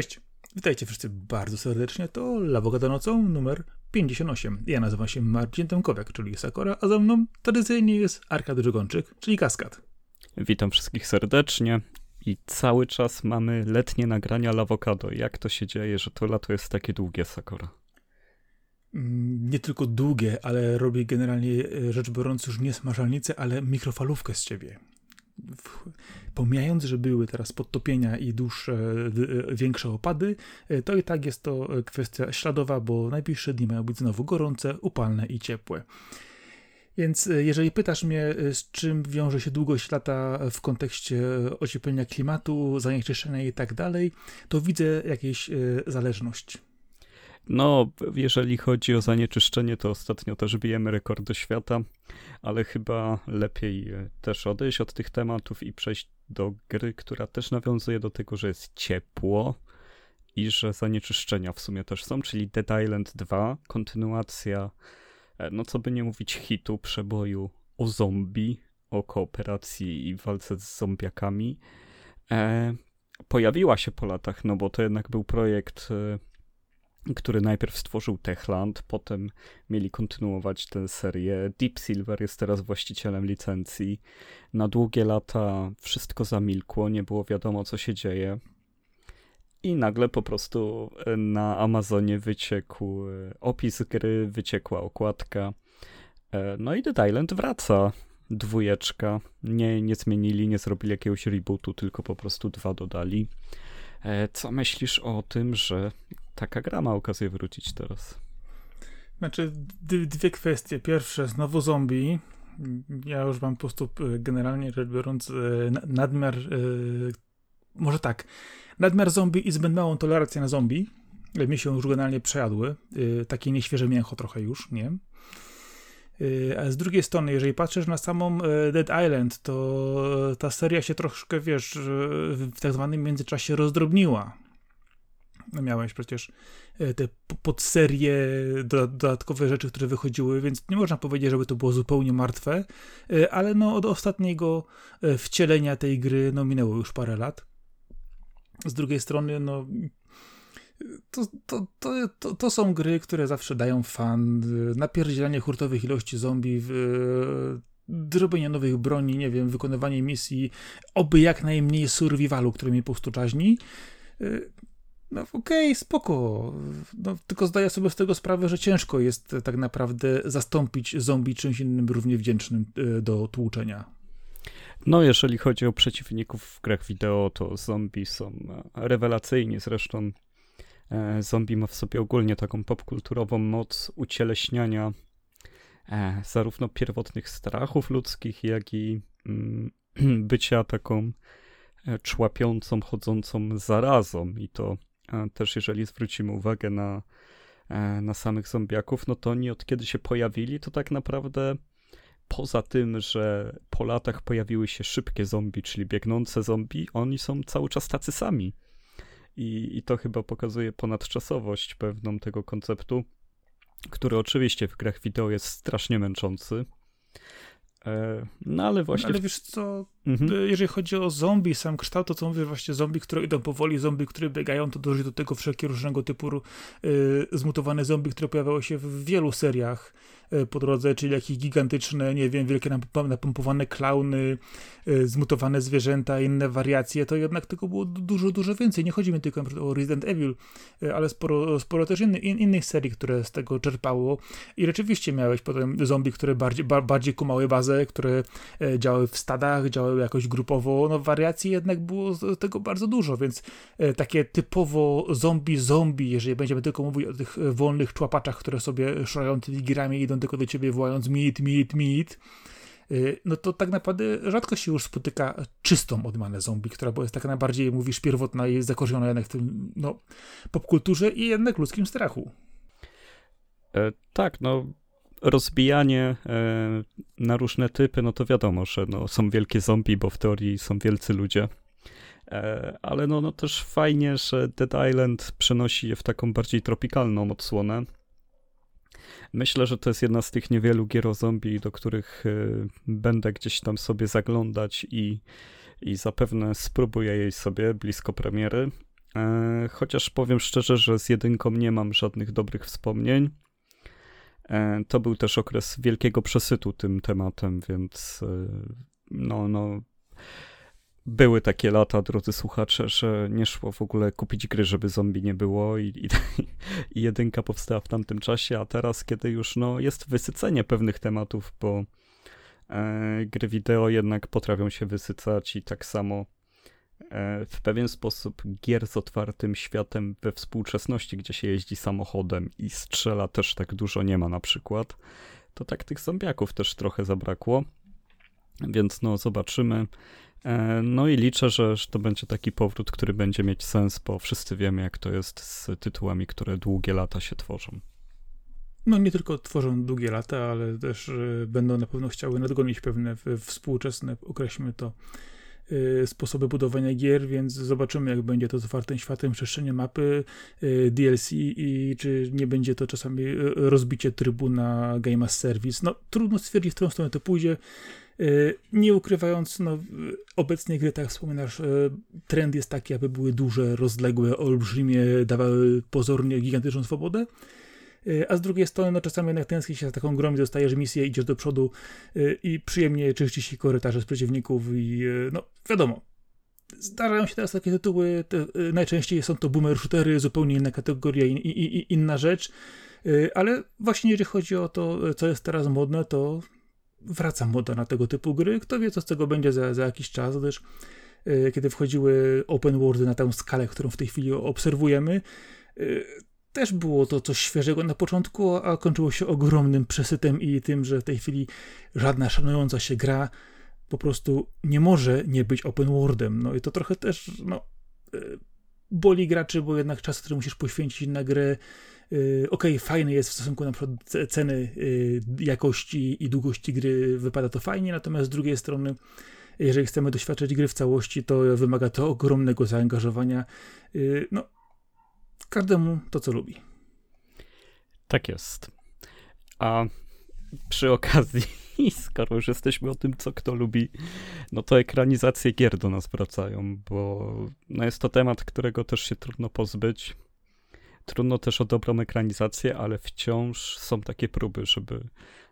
Cześć, witajcie wszyscy bardzo serdecznie. To Lawogada nocą numer 58. Ja nazywam się Marcin Tomkowiak, czyli Sakora, a za mną tradycyjnie jest Arkady Drzegończyk, czyli Kaskad. Witam wszystkich serdecznie i cały czas mamy letnie nagrania Lawokado. Jak to się dzieje, że to lato jest takie długie, Sakora? Mm, Nie tylko długie, ale robię generalnie e, rzecz biorąc już nie smażalnicę, ale mikrofalówkę z ciebie. W- Pomijając, że były teraz podtopienia i dłuższe, e, większe opady, e, to i tak jest to e, kwestia śladowa, bo najbliższe dni mają być znowu gorące, upalne i ciepłe. Więc jeżeli pytasz mnie, z czym wiąże się długość lata w kontekście ocieplenia klimatu, zanieczyszczenia i tak dalej, to widzę jakąś e, zależność. No, jeżeli chodzi o zanieczyszczenie, to ostatnio też bijemy rekordy świata, ale chyba lepiej e, też odejść od tych tematów i przejść do gry, która też nawiązuje do tego, że jest ciepło i że zanieczyszczenia w sumie też są, czyli Dead Island 2, kontynuacja, e, no co by nie mówić, hitu, przeboju o zombie, o kooperacji i walce z zombiakami. E, pojawiła się po latach, no bo to jednak był projekt, e, który najpierw stworzył Techland, potem mieli kontynuować tę serię. Deep Silver jest teraz właścicielem licencji. Na długie lata wszystko zamilkło, nie było wiadomo co się dzieje. I nagle po prostu e, na Amazonie wyciekł e, opis gry, wyciekła okładka. E, No i Dead Island wraca. Dwójeczka. Nie, nie zmienili, nie zrobili jakiegoś rebootu, tylko po prostu dwa dodali. Co myślisz o tym, że taka gra ma okazję wrócić teraz? Znaczy, dwie kwestie. Pierwsze, znowu zombie. Ja już mam po prostu e, generalnie rzecz biorąc e, na- nadmiar, e, może tak, nadmiar zombie i zbyt małą tolerancję na zombie. Mi się już generalnie przejadły. Takie nieświeże mięcho trochę już, nie? A z drugiej strony, jeżeli patrzysz na samą Dead Island, to ta seria się troszkę, wiesz, w tak zwanym międzyczasie rozdrobniła. Miałeś przecież e, te podserie, doda- dodatkowe rzeczy, które wychodziły, więc nie można powiedzieć, żeby to było zupełnie martwe, e, ale no od ostatniego e, wcielenia tej gry no minęło już parę lat. Z drugiej strony, no to, to, to, to, są gry, które zawsze dają fan, napierdzielanie hurtowych ilości zombie, w, e, zrobienie nowych broni, nie wiem, wykonywanie misji, oby jak najmniej survivalu, który mnie po prostu czaźni. No okej, spoko. No, tylko zdaję sobie z tego sprawę, że ciężko jest tak naprawdę zastąpić zombie czymś innym równie wdzięcznym e, do tłuczenia. No, jeżeli chodzi o przeciwników w grach wideo, to zombie są e, rewelacyjni. Zresztą e, zombie ma w sobie ogólnie taką popkulturową moc ucieleśniania zarówno pierwotnych strachów ludzkich, jak i mm, bycia taką człapiącą, chodzącą zarazą. I to też, jeżeli zwrócimy uwagę na, e, na samych zombiaków, no to oni od kiedy się pojawili, to tak naprawdę poza tym, że po latach pojawiły się szybkie zombie, czyli biegnące zombie, oni są cały czas tacy sami. I, I to chyba pokazuje ponadczasowość pewną tego konceptu, który oczywiście w grach wideo jest strasznie męczący. E, no ale właśnie. Ale wiesz co, Mhm. e, jeżeli chodzi o zombie, sam kształt, to co mówię, właśnie zombie, które idą powoli, zombie, które biegają, to dąży do tego wszelkie różnego typu e, zmutowane zombie, które pojawiały się w wielu seriach e, po drodze, czyli jakieś gigantyczne, nie wiem, wielkie napom- napompowane klauny, e, zmutowane zwierzęta, inne wariacje, to jednak tego było du- dużo, dużo więcej. Nie chodzi mi tylko o Resident Evil, ale sporo, sporo też inny, in, innych serii, które z tego czerpało i rzeczywiście miałeś potem zombie, które bardziej, ba, bardziej kumały bazę, które działały w stadach, działały jakoś grupowo, no wariacji jednak było z tego bardzo dużo, więc e, takie typowo zombie zombie, jeżeli będziemy tylko mówić o tych e, wolnych człapaczach, które sobie szurają tymi girami i idą tylko do ciebie wołając meat, meat, meat, e, no to tak naprawdę rzadko się już spotyka czystą odmianę zombie, która jest taka najbardziej, mówisz, pierwotna i zakorzeniona jednak w tym, no, popkulturze i jednak ludzkim strachu. E, tak, no rozbijanie e, na różne typy, no to wiadomo, że no, są wielkie zombie, bo w teorii są wielcy ludzie. E, ale no, no też fajnie, że Dead Island przenosi je w taką bardziej tropikalną odsłonę. Myślę, że to jest jedna z tych niewielu gier o zombie, do których e, będę gdzieś tam sobie zaglądać i, i zapewne spróbuję jej sobie blisko premiery. Chociaż powiem szczerze, że z jedynką nie mam żadnych dobrych wspomnień. E, to był też okres wielkiego przesytu tym tematem, więc e, no, no, były takie lata, drodzy słuchacze, że nie szło w ogóle kupić gry, żeby zombie nie było i, i, i jedynka powstała w tamtym czasie, a teraz, kiedy już no, jest wysycenie pewnych tematów, bo e, gry wideo jednak potrafią się wysycać i tak samo w pewien sposób gier z otwartym światem we współczesności, gdzie się jeździ samochodem i strzela też tak dużo nie ma na przykład, to tak tych zombiaków też trochę zabrakło. Więc no zobaczymy. E, no i liczę, że, to będzie taki powrót, który będzie mieć sens, bo wszyscy wiemy, jak to jest z tytułami, które długie lata się tworzą. No nie tylko tworzą długie lata, ale też y, będą na pewno chciały nadgonić pewne współczesne, określmy to, sposoby budowania gier, więc zobaczymy, jak będzie to z otwartym światem, przestrzenie mapy, y, DLC i czy nie będzie to czasami rozbicie trybu na Game as Service. No trudno stwierdzić, w którą stronę to pójdzie. Y, nie ukrywając, no, obecnie gry, tak jak wspominasz, y, trend jest taki, aby były duże, rozległe, olbrzymie, dawały pozornie gigantyczną swobodę. Y, a z drugiej strony, no czasami jednak tęskni się za taką grą, gdzie dostajesz misję, idziesz do przodu i przyjemnie czyści się korytarze z przeciwników i no wiadomo, zdarzają się teraz takie tytuły, te, najczęściej są to boomer shootery, zupełnie inna kategoria i, i, i inna rzecz, ale właśnie jeżeli chodzi o to, co jest teraz modne, to wraca moda na tego typu gry. Kto wie, co z tego będzie za, za jakiś czas, gdyż kiedy wchodziły open worldy na tę skalę, którą w tej chwili obserwujemy, też było to coś świeżego na początku, a kończyło się ogromnym przesytem i tym, że w tej chwili żadna szanująca się gra po prostu nie może nie być open worldem. No i to trochę też, no, yy, boli graczy, bo jednak czas, który musisz poświęcić na grę, Y, ok, fajny jest w stosunku na przykład ceny y, jakości i długości gry, wypada to fajnie, natomiast z drugiej strony, jeżeli chcemy doświadczyć gry w całości, to wymaga to ogromnego zaangażowania. No, każdemu to, co lubi. Tak jest. A przy okazji, skoro już jesteśmy o tym, co kto lubi, no to ekranizacje gier do nas wracają, bo no jest to temat, którego też się trudno pozbyć. Trudno też o dobrą ekranizację, ale wciąż są takie próby, żeby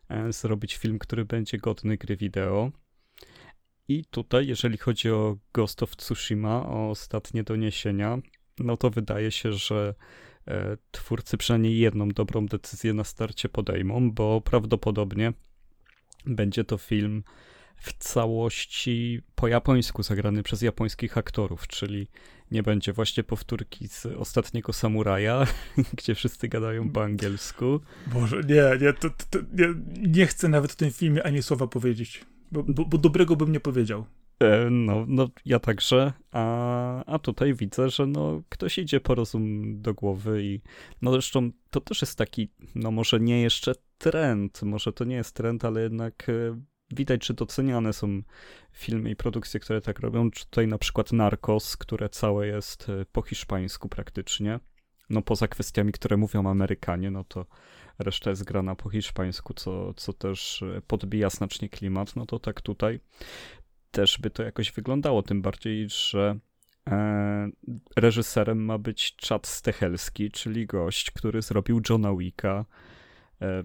e, zrobić film, który będzie godny gry wideo. I tutaj, jeżeli chodzi o Ghost of Tsushima, o ostatnie doniesienia, no to wydaje się, że e, twórcy przynajmniej jedną dobrą decyzję na starcie podejmą, bo prawdopodobnie będzie to film w całości po japońsku zagrany przez japońskich aktorów, czyli nie będzie właśnie powtórki z ostatniego samuraja, gdzie wszyscy gadają po angielsku. Boże, nie, nie, to, to, nie, nie chcę nawet w tym filmie ani słowa powiedzieć, bo, bo, bo dobrego bym nie powiedział. E, no, no, ja także, a, a tutaj widzę, że no, ktoś idzie po rozum do głowy i no zresztą to też jest taki, no może nie jeszcze trend, może to nie jest trend, ale jednak e, widać, że doceniane są filmy i produkcje, które tak robią. Tutaj na przykład Narcos, które całe jest e, po hiszpańsku praktycznie. No poza kwestiami, które mówią Amerykanie, no to reszta jest grana po hiszpańsku, co, co też podbija znacznie klimat. No to tak tutaj też by to jakoś wyglądało, tym bardziej, że e, reżyserem ma być Chad Stechelski, czyli gość, który zrobił Johna Wicka, e,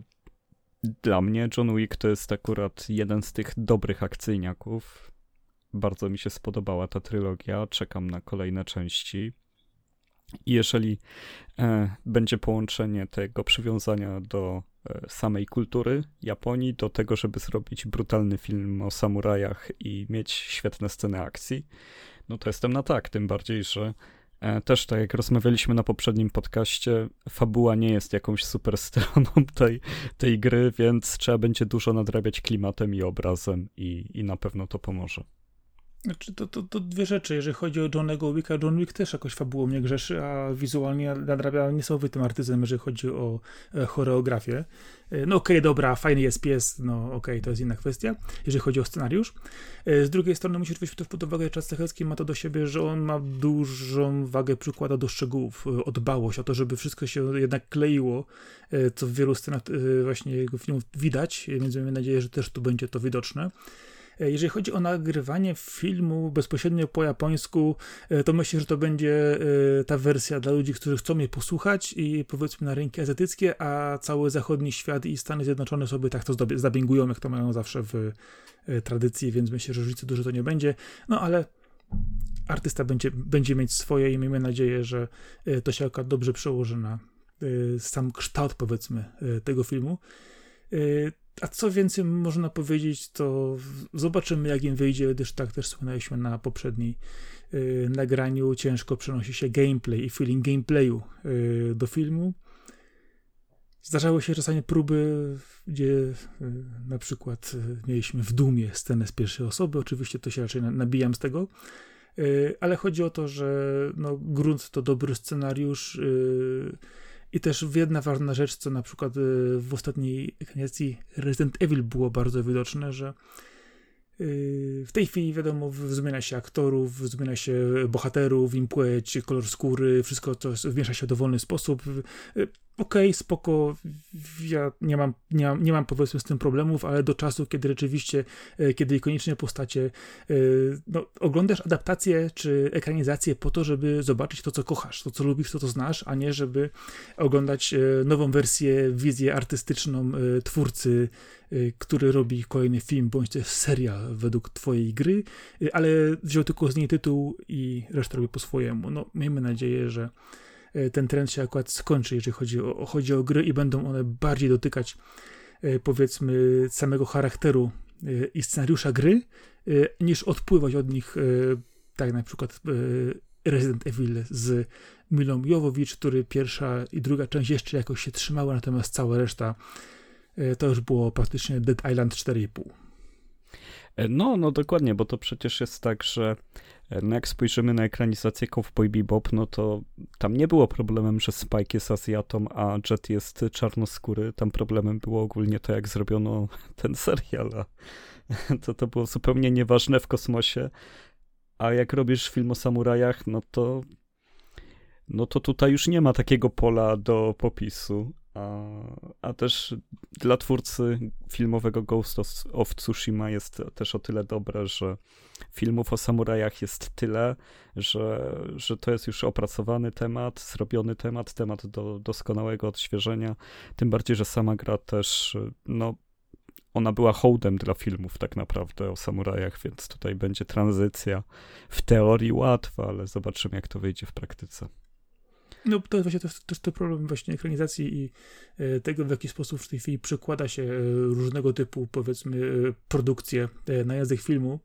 dla mnie John Wick to jest akurat jeden z tych dobrych akcyjniaków. Bardzo mi się spodobała ta trylogia. Czekam na kolejne części. I jeżeli e, będzie połączenie tego przywiązania do samej kultury Japonii, do tego, żeby zrobić brutalny film o samurajach i mieć świetne sceny akcji, no to jestem na tak. Tym bardziej, że E, też tak jak rozmawialiśmy na poprzednim podcaście, fabuła nie jest jakąś super stroną tej, tej gry, więc trzeba będzie dużo nadrabiać klimatem i obrazem i, i na pewno to pomoże. Znaczy, to, to, to dwie rzeczy. Jeżeli chodzi o Johnego Wicka, John Wick też jakoś fabułą nie grzeszy, a wizualnie nadrabia niesamowitym artyzem, jeżeli chodzi o e, choreografię. E, no okej, okay, dobra, fajny jest pies, no okej, okay, to jest inna kwestia, jeżeli chodzi o scenariusz. E, z drugiej strony musisz wziąć to pod uwagę, że Czas Stechecki ma to do siebie, że on ma dużą wagę przykłada do szczegółów, o dbałość, o to, żeby wszystko się jednak kleiło, co w wielu scenach właśnie jego filmów widać, więc miejmy nadzieję, że też tu będzie to widoczne. Jeżeli chodzi o nagrywanie filmu bezpośrednio po japońsku, to myślę, że to będzie ta wersja dla ludzi, którzy chcą mnie posłuchać i powiedzmy na rynki azjatyckie, a cały zachodni świat i Stany Zjednoczone sobie tak to zdabingują, jak to mają zawsze w tradycji, więc myślę, że różnicy dużo to nie będzie. No ale artysta będzie, będzie mieć swoje i miejmy nadzieję, że e, to się akurat dobrze przełoży na e, sam kształt, powiedzmy, e, tego filmu. A co więcej można powiedzieć, to zobaczymy, jak im wyjdzie, gdyż tak też wspominaliśmy na poprzedniej nagraniu. Ciężko przenosi się gameplay i feeling gameplayu do filmu. Zdarzały się czasami próby, gdzie na przykład mieliśmy w Dumie scenę z pierwszej osoby. Oczywiście to się raczej nabijam z tego, Y, ale chodzi o to, że no, grunt to dobry scenariusz y, i też jedna ważna rzecz, co na przykład y, w ostatniej ekranizacji Resident Evil było bardzo widoczne, że w tej chwili wiadomo, zmienia się aktorów, zmienia się bohaterów, im płeć, kolor skóry, wszystko to zmiesza się w dowolny sposób. Okej, okay, spoko, ja nie mam, nie, mam, nie mam powiedzmy z tym problemów, ale do czasu, kiedy rzeczywiście, e, kiedy ikoniczne postacie, e, no, oglądasz adaptację czy ekranizację po to, żeby zobaczyć to, co kochasz, to, co lubisz, to, co znasz, a nie żeby oglądać e, nową wersję, wizję artystyczną twórcy, który robi kolejny film, bądź jest serial według twojej gry, ale wziął tylko z niej tytuł i resztę robi po swojemu. No, miejmy nadzieję, że E, ten trend się akurat skończy, jeżeli chodzi o, chodzi o gry i będą one bardziej dotykać powiedzmy samego charakteru i scenariusza gry, niż odpływać od nich, tak na przykład Resident Evil z Milą Jowowicz, który pierwsza i druga część jeszcze jakoś się trzymały, natomiast cała reszta to już było praktycznie Dead Island 4,5. No, no dokładnie, bo to przecież jest tak, że no jak spojrzymy na ekranizację Cowboy Bebop, no to tam nie było problemem, że Spike jest Azjatą, a Jet jest czarnoskóry. Tam problemem było ogólnie to, jak zrobiono ten serial. To, to było zupełnie nieważne w kosmosie. A jak robisz film o samurajach, no to no to tutaj już nie ma takiego pola do popisu. A, też dla twórcy filmowego Ghost of Tsushima jest też o tyle dobre, że filmów o samurajach jest tyle, że, że to jest już opracowany temat, zrobiony temat, temat do doskonałego odświeżenia. Tym bardziej, że sama gra też, no, ona była hołdem dla filmów tak naprawdę o samurajach, więc tutaj będzie tranzycja w teorii łatwa, ale zobaczymy, jak to wyjdzie w praktyce. No to jest właśnie też, też to problem właśnie ekranizacji i e, tego, w jaki sposób w tej chwili przekłada się e, różnego typu, powiedzmy, e, produkcje na język filmu.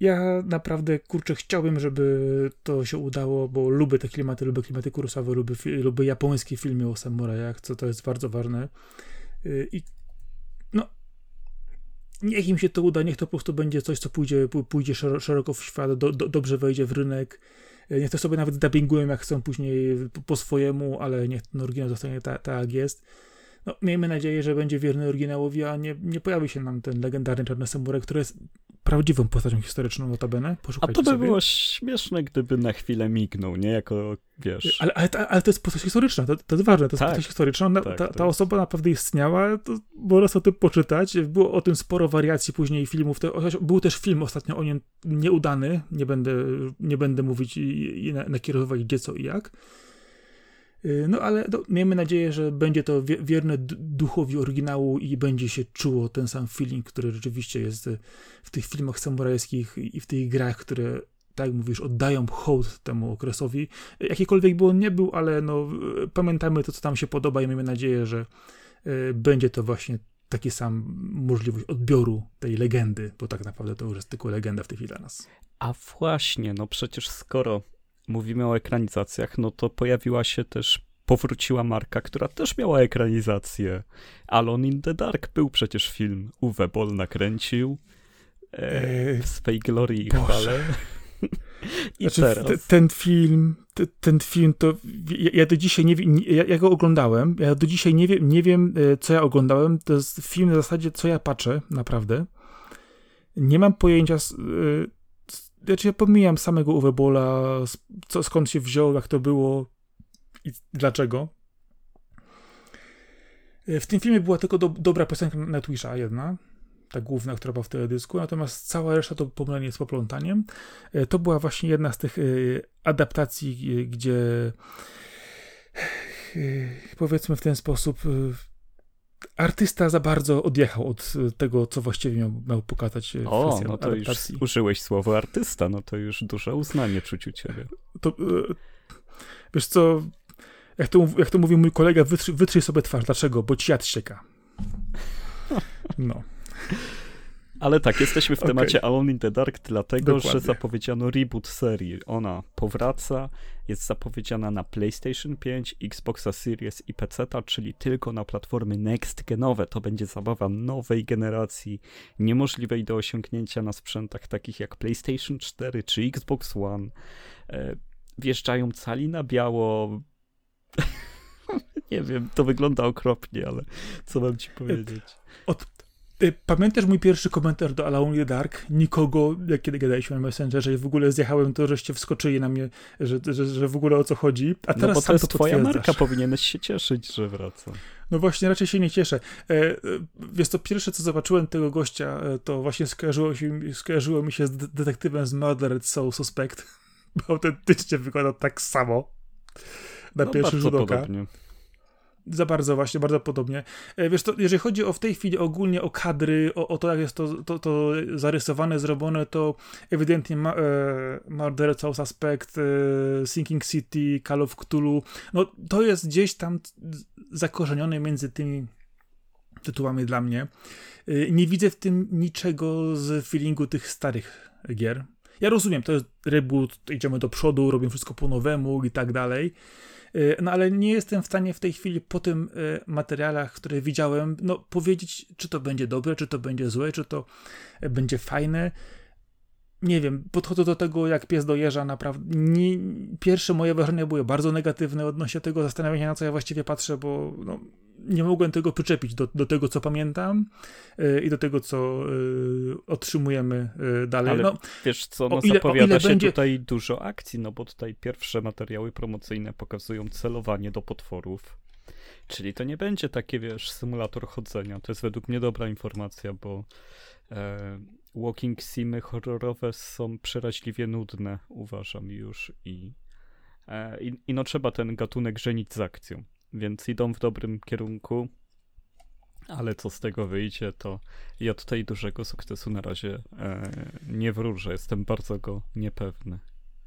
Ja naprawdę, kurczę, chciałbym, żeby to się udało, bo lubię te klimaty, lubię klimaty Kurosawa, lubię, lubię japońskie filmy o samurajach, co to jest bardzo ważne. I no, niech im się to uda, niech to po prostu będzie coś, co pójdzie, pójdzie szeroko w świat, do, do, dobrze wejdzie w rynek niech to sobie nawet dubbingują jak chcą później po, po swojemu, ale niech ten oryginał zostanie tak, ta, jak jest. No, miejmy nadzieję, że będzie wierny oryginałowi, a nie, nie pojawi się nam ten legendarny Czarny Samuraj, który jest prawdziwą postacią historyczną notabene. A to by sobie. było śmieszne, gdyby na chwilę mignął, nie? Jako, wiesz... Ale, ale, ale to jest postać historyczna, to, to jest ważne, to jest tak, postać historyczna, ona, tak, ta, ta osoba naprawdę istniała, to można sobie o tym poczytać, było o tym sporo wariacji później filmów, był też film ostatnio o nim nieudany, nie będę, nie będę mówić i, i nakierowywać gdzie, co i jak, no ale no, miejmy nadzieję, że będzie to wierne duchowi oryginału i będzie się czuło ten sam feeling, który rzeczywiście jest w tych filmach samurajskich i w tych grach, które tak jak mówisz, oddają hołd temu okresowi. Jakikolwiek by on nie był, ale no, pamiętamy to, co tam się podoba i mamy nadzieję, że y, będzie to właśnie taki sam możliwość odbioru tej legendy, bo tak naprawdę to już jest tylko legenda w tej chwili dla nas. A właśnie, no przecież skoro mówimy o ekranizacjach, no to pojawiła się też, powróciła marka, która też miała ekranizację. Alone in the Dark był przecież film. Uwe Boll nakręcił e, w swej glorii i chwale. I znaczy, teraz. T- ten film, t- ten film to, ja, ja, do dzisiaj nie wiem, ja, ja, go oglądałem, ja do dzisiaj nie wiem, nie wiem, e, co ja oglądałem, to jest film na zasadzie, co ja patrzę, naprawdę. Nie mam pojęcia, znaczy ja pomijam samego Uwe Bola, co, skąd się wziął, jak to było i dlaczego. E, w tym filmie była tylko do, dobra piosenka na Twitcha jedna. ta główna, która była w teledysku, natomiast cała reszta to pomylenie z poplątaniem. E, to była właśnie jedna z tych e, adaptacji, gdzie powiedzmy w ten sposób artysta za bardzo odjechał od tego, co właściwie miał, miał pokazać w O, no to adaptacji. już użyłeś słowa artysta, no to już duże uznanie czuć u ciebie. To, wiesz co, jak to, jak to mówił mój kolega, wytrzyj, wytrzyj sobie twarz. Dlaczego? Bo ci jad ścieka. No. Ale tak, jesteśmy w temacie okay. Alone in the Dark, dlatego Dokładnie. że zapowiedziano reboot serii. Ona powraca, jest zapowiedziana na PlayStation 5, Xboxa Series i PC, czyli tylko na platformy next genowe. To będzie zabawa nowej generacji, niemożliwej do osiągnięcia na sprzętach takich jak PlayStation 4 czy Xbox One. E, wjeżdżają cali na biało. Nie wiem, to wygląda okropnie, ale co mam ci powiedzieć? Od, pamiętasz mój pierwszy komentarz do Alone the Dark? Nikogo, jak kiedy gadaliśmy na Messengerze i w ogóle zjechałem, to żeście wskoczyli na mnie, że, że, że w ogóle o co chodzi. A no teraz no bo to jest to twoja marka, powinieneś się cieszyć, że wraca. No właśnie, raczej się nie cieszę. E, e wiesz to pierwsze co zobaczyłem tego gościa, e, to właśnie skojarzyło, się, skojarzyło mi się z detektywem z Murdered Soul Suspect, bo autentycznie wygląda tak samo na no, pierwszy rzut oka. Podobnie. Za bardzo właśnie, bardzo podobnie. E, wiesz, to jeżeli chodzi o w tej chwili ogólnie o kadry, o, o to, jak jest to, to, to zarysowane, zrobione, to ewidentnie ma, e, Murder South Aspect, e, Sinking City, Call of Cthulhu, no to jest gdzieś tam zakorzenione między tymi tytułami dla mnie. E, nie widzę w tym niczego z feelingu tych starych gier. Ja rozumiem, to jest reboot, idziemy do przodu, robimy wszystko po nowemu i tak dalej. Y, no ale nie jestem w stanie w tej chwili po tym y, materiałach, które widziałem, no powiedzieć, czy to będzie dobre, czy to będzie złe, czy to będzie fajne. Nie wiem, podchodzę do tego jak pies do jeża, naprawdę. Nie, pierwsze moje wrażenia były bardzo negatywne odnośnie tego zastanawiania, na co ja właściwie patrzę, bo no, nie mogłem tego przyczepić do, do tego, co pamiętam yy, i do tego, co yy, otrzymujemy yy, dalej. Ale no, wiesz co, no ile, zapowiada się będzie... tutaj dużo akcji, no bo tutaj pierwsze materiały promocyjne pokazują celowanie do potworów. Czyli to nie będzie takie, wiesz, symulator chodzenia. To jest według mnie dobra informacja, bo e, walking simy horrorowe są przeraźliwie nudne, uważam już i, e, i, i no trzeba ten gatunek żenić z akcją więc idą w dobrym kierunku. Ale co z tego wyjdzie, to ja tutaj dużego sukcesu na razie e, nie wróżę. Jestem bardzo go niepewny.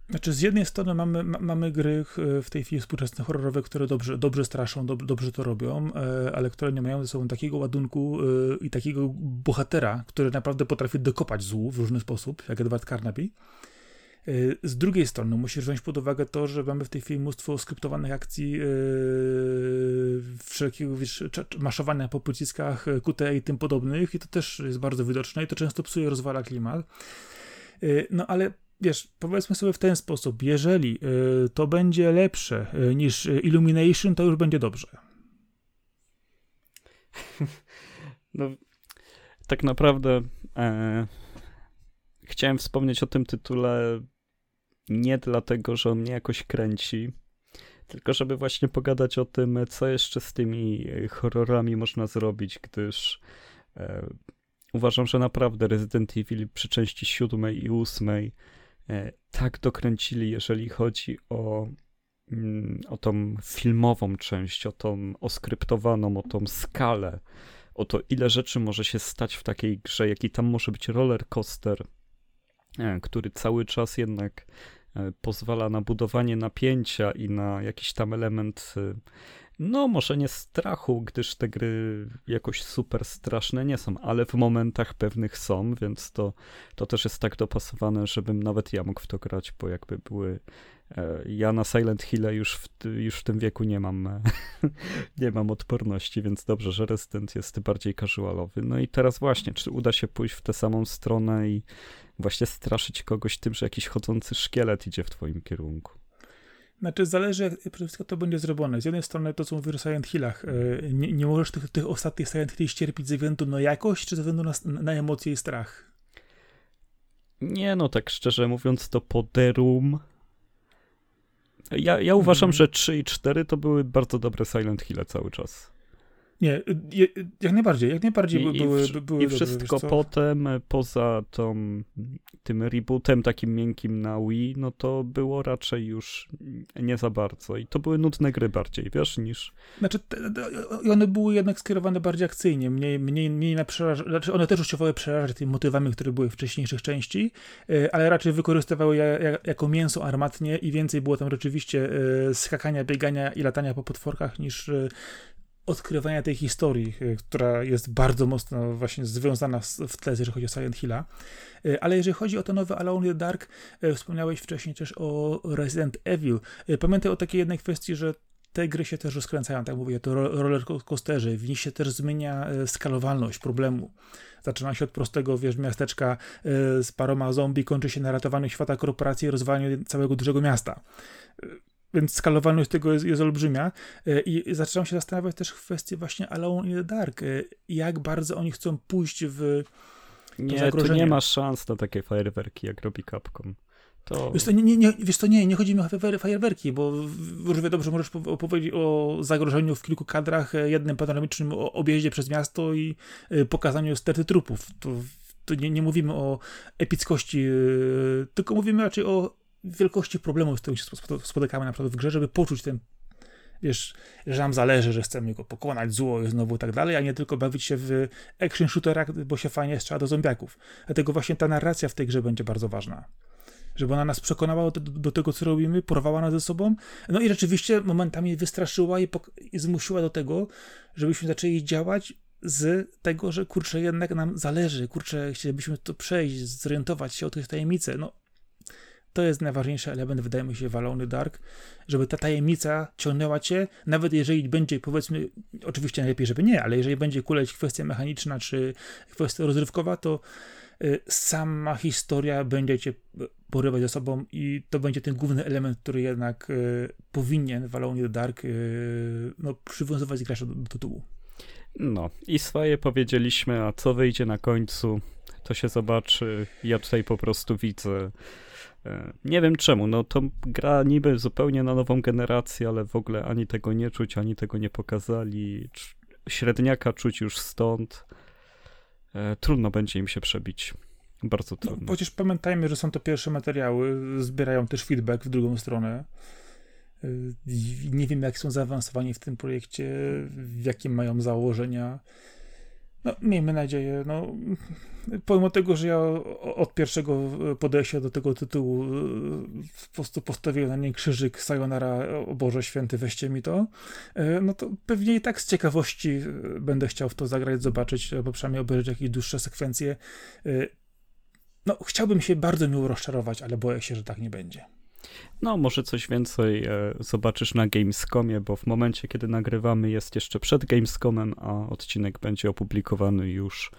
Znaczy, z jednej strony mamy, mamy gry w tej chwili współczesne horrorowe, które dobrze, dobrze straszą, dob, dobrze to robią, e, ale które nie mają ze sobą takiego ładunku e, i takiego bohatera, który naprawdę potrafi dokopać złu w różny sposób, jak Edward Carnaby. Z drugiej strony musisz wziąć pod uwagę to, że mamy w tej chwili mnóstwo skryptowanych akcji yy, wszelkiego wiesz, maszowania po pociskach QTE i tym podobnych i to też jest bardzo widoczne i to często psuje, rozwala klimat. Yy, no ale wiesz, powiedzmy sobie w ten sposób, jeżeli to będzie lepsze niż Illumination, to już będzie dobrze. No, tak naprawdę e, chciałem wspomnieć o tym tytule nie dlatego, że on mnie jakoś kręci, tylko żeby właśnie pogadać o tym, co jeszcze z tymi e, horrorami można zrobić, gdyż e, uważam, że naprawdę Resident Evil przy części siódmej i ósmej e, tak dokręcili, jeżeli chodzi o, mm, o tą filmową część, o tą oskryptowaną, o tą skalę, o to, ile rzeczy może się stać w takiej grze, jaki tam może być roller coaster, e, który cały czas jednak pozwala na budowanie napięcia i na jakiś tam element, e, no może nie strachu, gdyż te gry jakoś super straszne nie są, ale w momentach pewnych są, więc to, to też jest tak dopasowane, żebym nawet ja mógł w to grać, bo jakby były e, ja na Silent Hill już w, już w tym wieku nie mam, nie mam odporności, więc dobrze, że Resident jest bardziej casualowy. No i teraz właśnie, czy uda się pójść w tę samą stronę i właśnie straszyć kogoś tym, że jakiś chodzący szkielet idzie w twoim kierunku. Znaczy, zależy, jak przede wszystkim to będzie zrobione. Z jednej strony to, co mówisz o Silent Hillach. E, nie, nie możesz tych, tych ostatnich Silent Hill ścierpić ze względu na jakość, czy ze względu na, na emocje i strach? Nie, no tak szczerze mówiąc, to Poderum. Ja, ja uważam, hmm. że 3 i 4 to były bardzo dobre Silent Hill cały czas. Nie, jak najbardziej, jak najbardziej I, były, i, były I wszystko potem, poza tą, tym rebootem takim miękkim na Wii, no to było raczej już nie za bardzo. I to były nudne gry bardziej, wiesz, niż... Znaczy, i one były jednak skierowane bardziej akcyjnie, mniej, mniej, mniej na przerażanie, znaczy one też usiłowały przerażać tymi motywami, które były w wcześniejszych części, e, ale raczej wykorzystywały je jako mięso armatnie i więcej było tam rzeczywiście e, skakania, biegania i latania po potworkach niż odkrywania tej historii, e, która jest bardzo mocno właśnie związana w tle, jeżeli chodzi o Silent Hilla. E, ale jeżeli chodzi o to nowe Alone in the Dark, e, wspomniałeś wcześniej też o Resident Evil. Pamiętaj o takiej jednej kwestii, że te gry się też rozkręcają, tak mówię, to roller coasterze, w nich się też zmienia skalowalność problemu. Zaczyna się od prostego, wiesz, miasteczka z paroma zombie, kończy się na ratowaniu świata korporacji i rozwalaniu całego dużego miasta więc skalowalność tego jest, jest olbrzymia. E, I zaczynam się zastanawiać też w kwestii właśnie Alone in the Dark. E, jak bardzo oni chcą pójść w. Nie, tu nie masz szans na takie fajerwerki, jak robi Capcom. To... Wiesz, to nie, nie, nie, wiesz to nie, nie chodzi mi o fajerwerki, bo równie dobrze możesz opowiedzieć o zagrożeniu w kilku kadrach, e, jednym panoramicznym objeździe przez miasto i pokazaniu sterty trupów. To, to nie, nie mówimy o epickości, tylko mówimy raczej o wielkości problemów, z którymi się spotykamy na przykład w grze, żeby poczuć ten, wiesz, że nam zależy, że chcemy go pokonać, zło i znowu tak dalej, a nie tylko bawić się w action shooterach, bo się fajnie strzela do zombiaków. Dlatego właśnie ta narracja w tej grze będzie bardzo ważna. Żeby ona nas przekonała do, do tego, co robimy, porwała nas ze sobą. No i rzeczywiście momentami wystraszyła i, i zmusiła do tego, żebyśmy zaczęli działać z tego, że kurczę, jednak nam zależy, kurczę, chcielibyśmy to przejść, zorientować się o tych tajemnicy. No, to jest najważniejszy element, wydaje mi się, Walony Dark, żeby ta tajemnica ciągnęła cię, nawet jeżeli będzie, powiedzmy, oczywiście najlepiej, żeby nie, ale jeżeli będzie kuleć kwestia mechaniczna czy kwestia rozrywkowa, to y, sama historia będzie cię porywać ze sobą i to będzie ten główny element, który jednak y, powinien w Alone Dark y, no, przywiązywać gracza do, do tytułu. No i swoje powiedzieliśmy, a co wyjdzie na końcu, to się zobaczy. Ja tutaj po prostu widzę nie wiem czemu, no to gra niby zupełnie na nową generację, ale w ogóle ani tego nie czuć, ani tego nie pokazali. Średniaka czuć już stąd. E, trudno będzie im się przebić. Bardzo no, trudno. No, chociaż pamiętajmy, że są to pierwsze materiały, zbierają też feedback w drugą stronę. E, nie wiem, jak są zaawansowani w tym projekcie, jakie mają założenia. No, miejmy nadzieję. No, pomimo tego, że ja od pierwszego podejścia do tego tytułu e, po prostu postawiłem na niej krzyżyk Sayonara, o Boże Święty, weźcie mi to, e, no to pewnie i tak z ciekawości e, będę chciał w to zagrać, zobaczyć, albo przynajmniej obejrzeć jakieś dłuższe sekwencje. No, chciałbym się bardzo miło rozczarować, ale boję się, że tak nie będzie. No, może coś więcej e, zobaczysz na Gamescomie, bo w momencie, kiedy nagrywamy, jest jeszcze przed Gamescomem, a odcinek będzie opublikowany już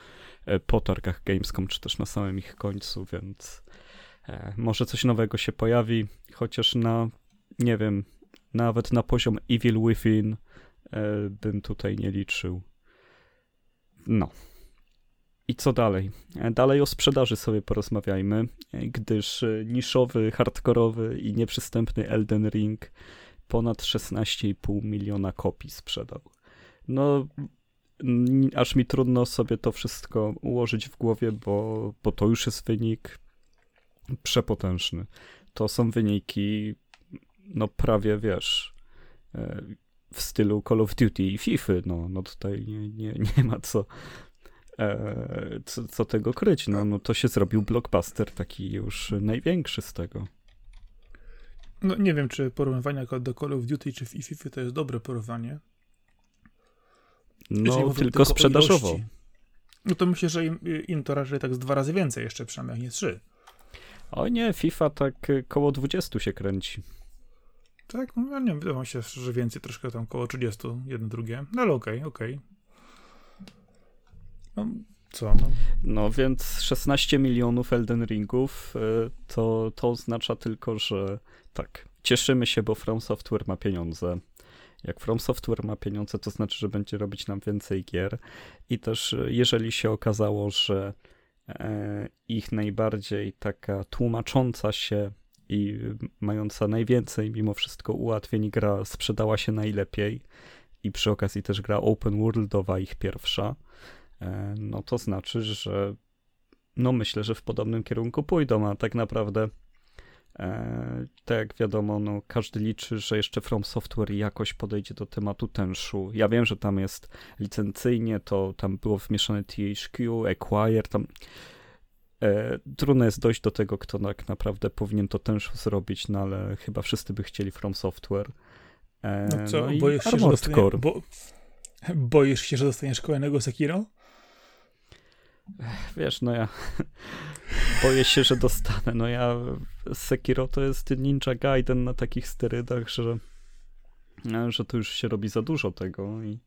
e, po targach Gamescom, czy też na samym ich końcu, więc e, może coś nowego się pojawi, chociaż na, nie wiem, nawet na poziom Evil Within e, bym tutaj nie liczył. No. I co dalej? E, dalej o sprzedaży sobie porozmawiajmy, e, gdyż e, niszowy, hardkorowy i nieprzystępny Elden Ring ponad 16,5 miliona kopii sprzedał. No, aż mi trudno sobie to wszystko ułożyć w głowie, bo, bo to już jest wynik przepotężny. To są wyniki, no prawie wiesz, w stylu Call of Duty i FIFA. No, no tutaj nie, nie, nie ma co e, co, co, tego kryć. No, no to się zrobił blockbuster taki już największy z tego. No nie wiem, czy porównywanie do Call of Duty czy FIFA to jest dobre porównanie. No, tylko, sprzedażowo. No to myślę, że im, im, to raczej tak z dwa razy więcej jeszcze przynajmniej, nie trzy. O nie, FIFA tak koło 20 się kręci. Tak, no ja nie wiem, się, że więcej, troszkę tam koło 30, jedno drugie, no ale okej, okay, okej. Okay. No, co? No? no więc 16 milionów Elden Ringów y, to, to oznacza tylko, że tak, cieszymy się, bo From Software ma pieniądze. Jak From Software ma pieniądze, to znaczy, że będzie robić nam więcej gier. I też y, jeżeli się okazało, że e, ich najbardziej taka tłumacząca się i mająca najwięcej mimo wszystko ułatwień gra sprzedała się najlepiej, i przy okazji też gra open worldowa, ich pierwsza, no to znaczy, że no myślę, że w podobnym kierunku pójdą, a tak naprawdę e, tak jak wiadomo, no każdy liczy, że jeszcze From Software jakoś podejdzie do tematu tenszu. Ja wiem, że tam jest licencyjnie, to tam było wmieszane THQ, Acquire, tam e, trudno jest dojść do tego, kto tak naprawdę powinien to tenszu zrobić, no ale chyba wszyscy by chcieli From Software. E, no co, no boisz, się, że dostanie, bo, boisz się, że dostaniesz kolejnego Sekiro? Wiesz, no ja boję się, że dostanę. No ja Sekiro to jest Ninja Gaiden na takich sterydach, że, że to już się robi za dużo tego i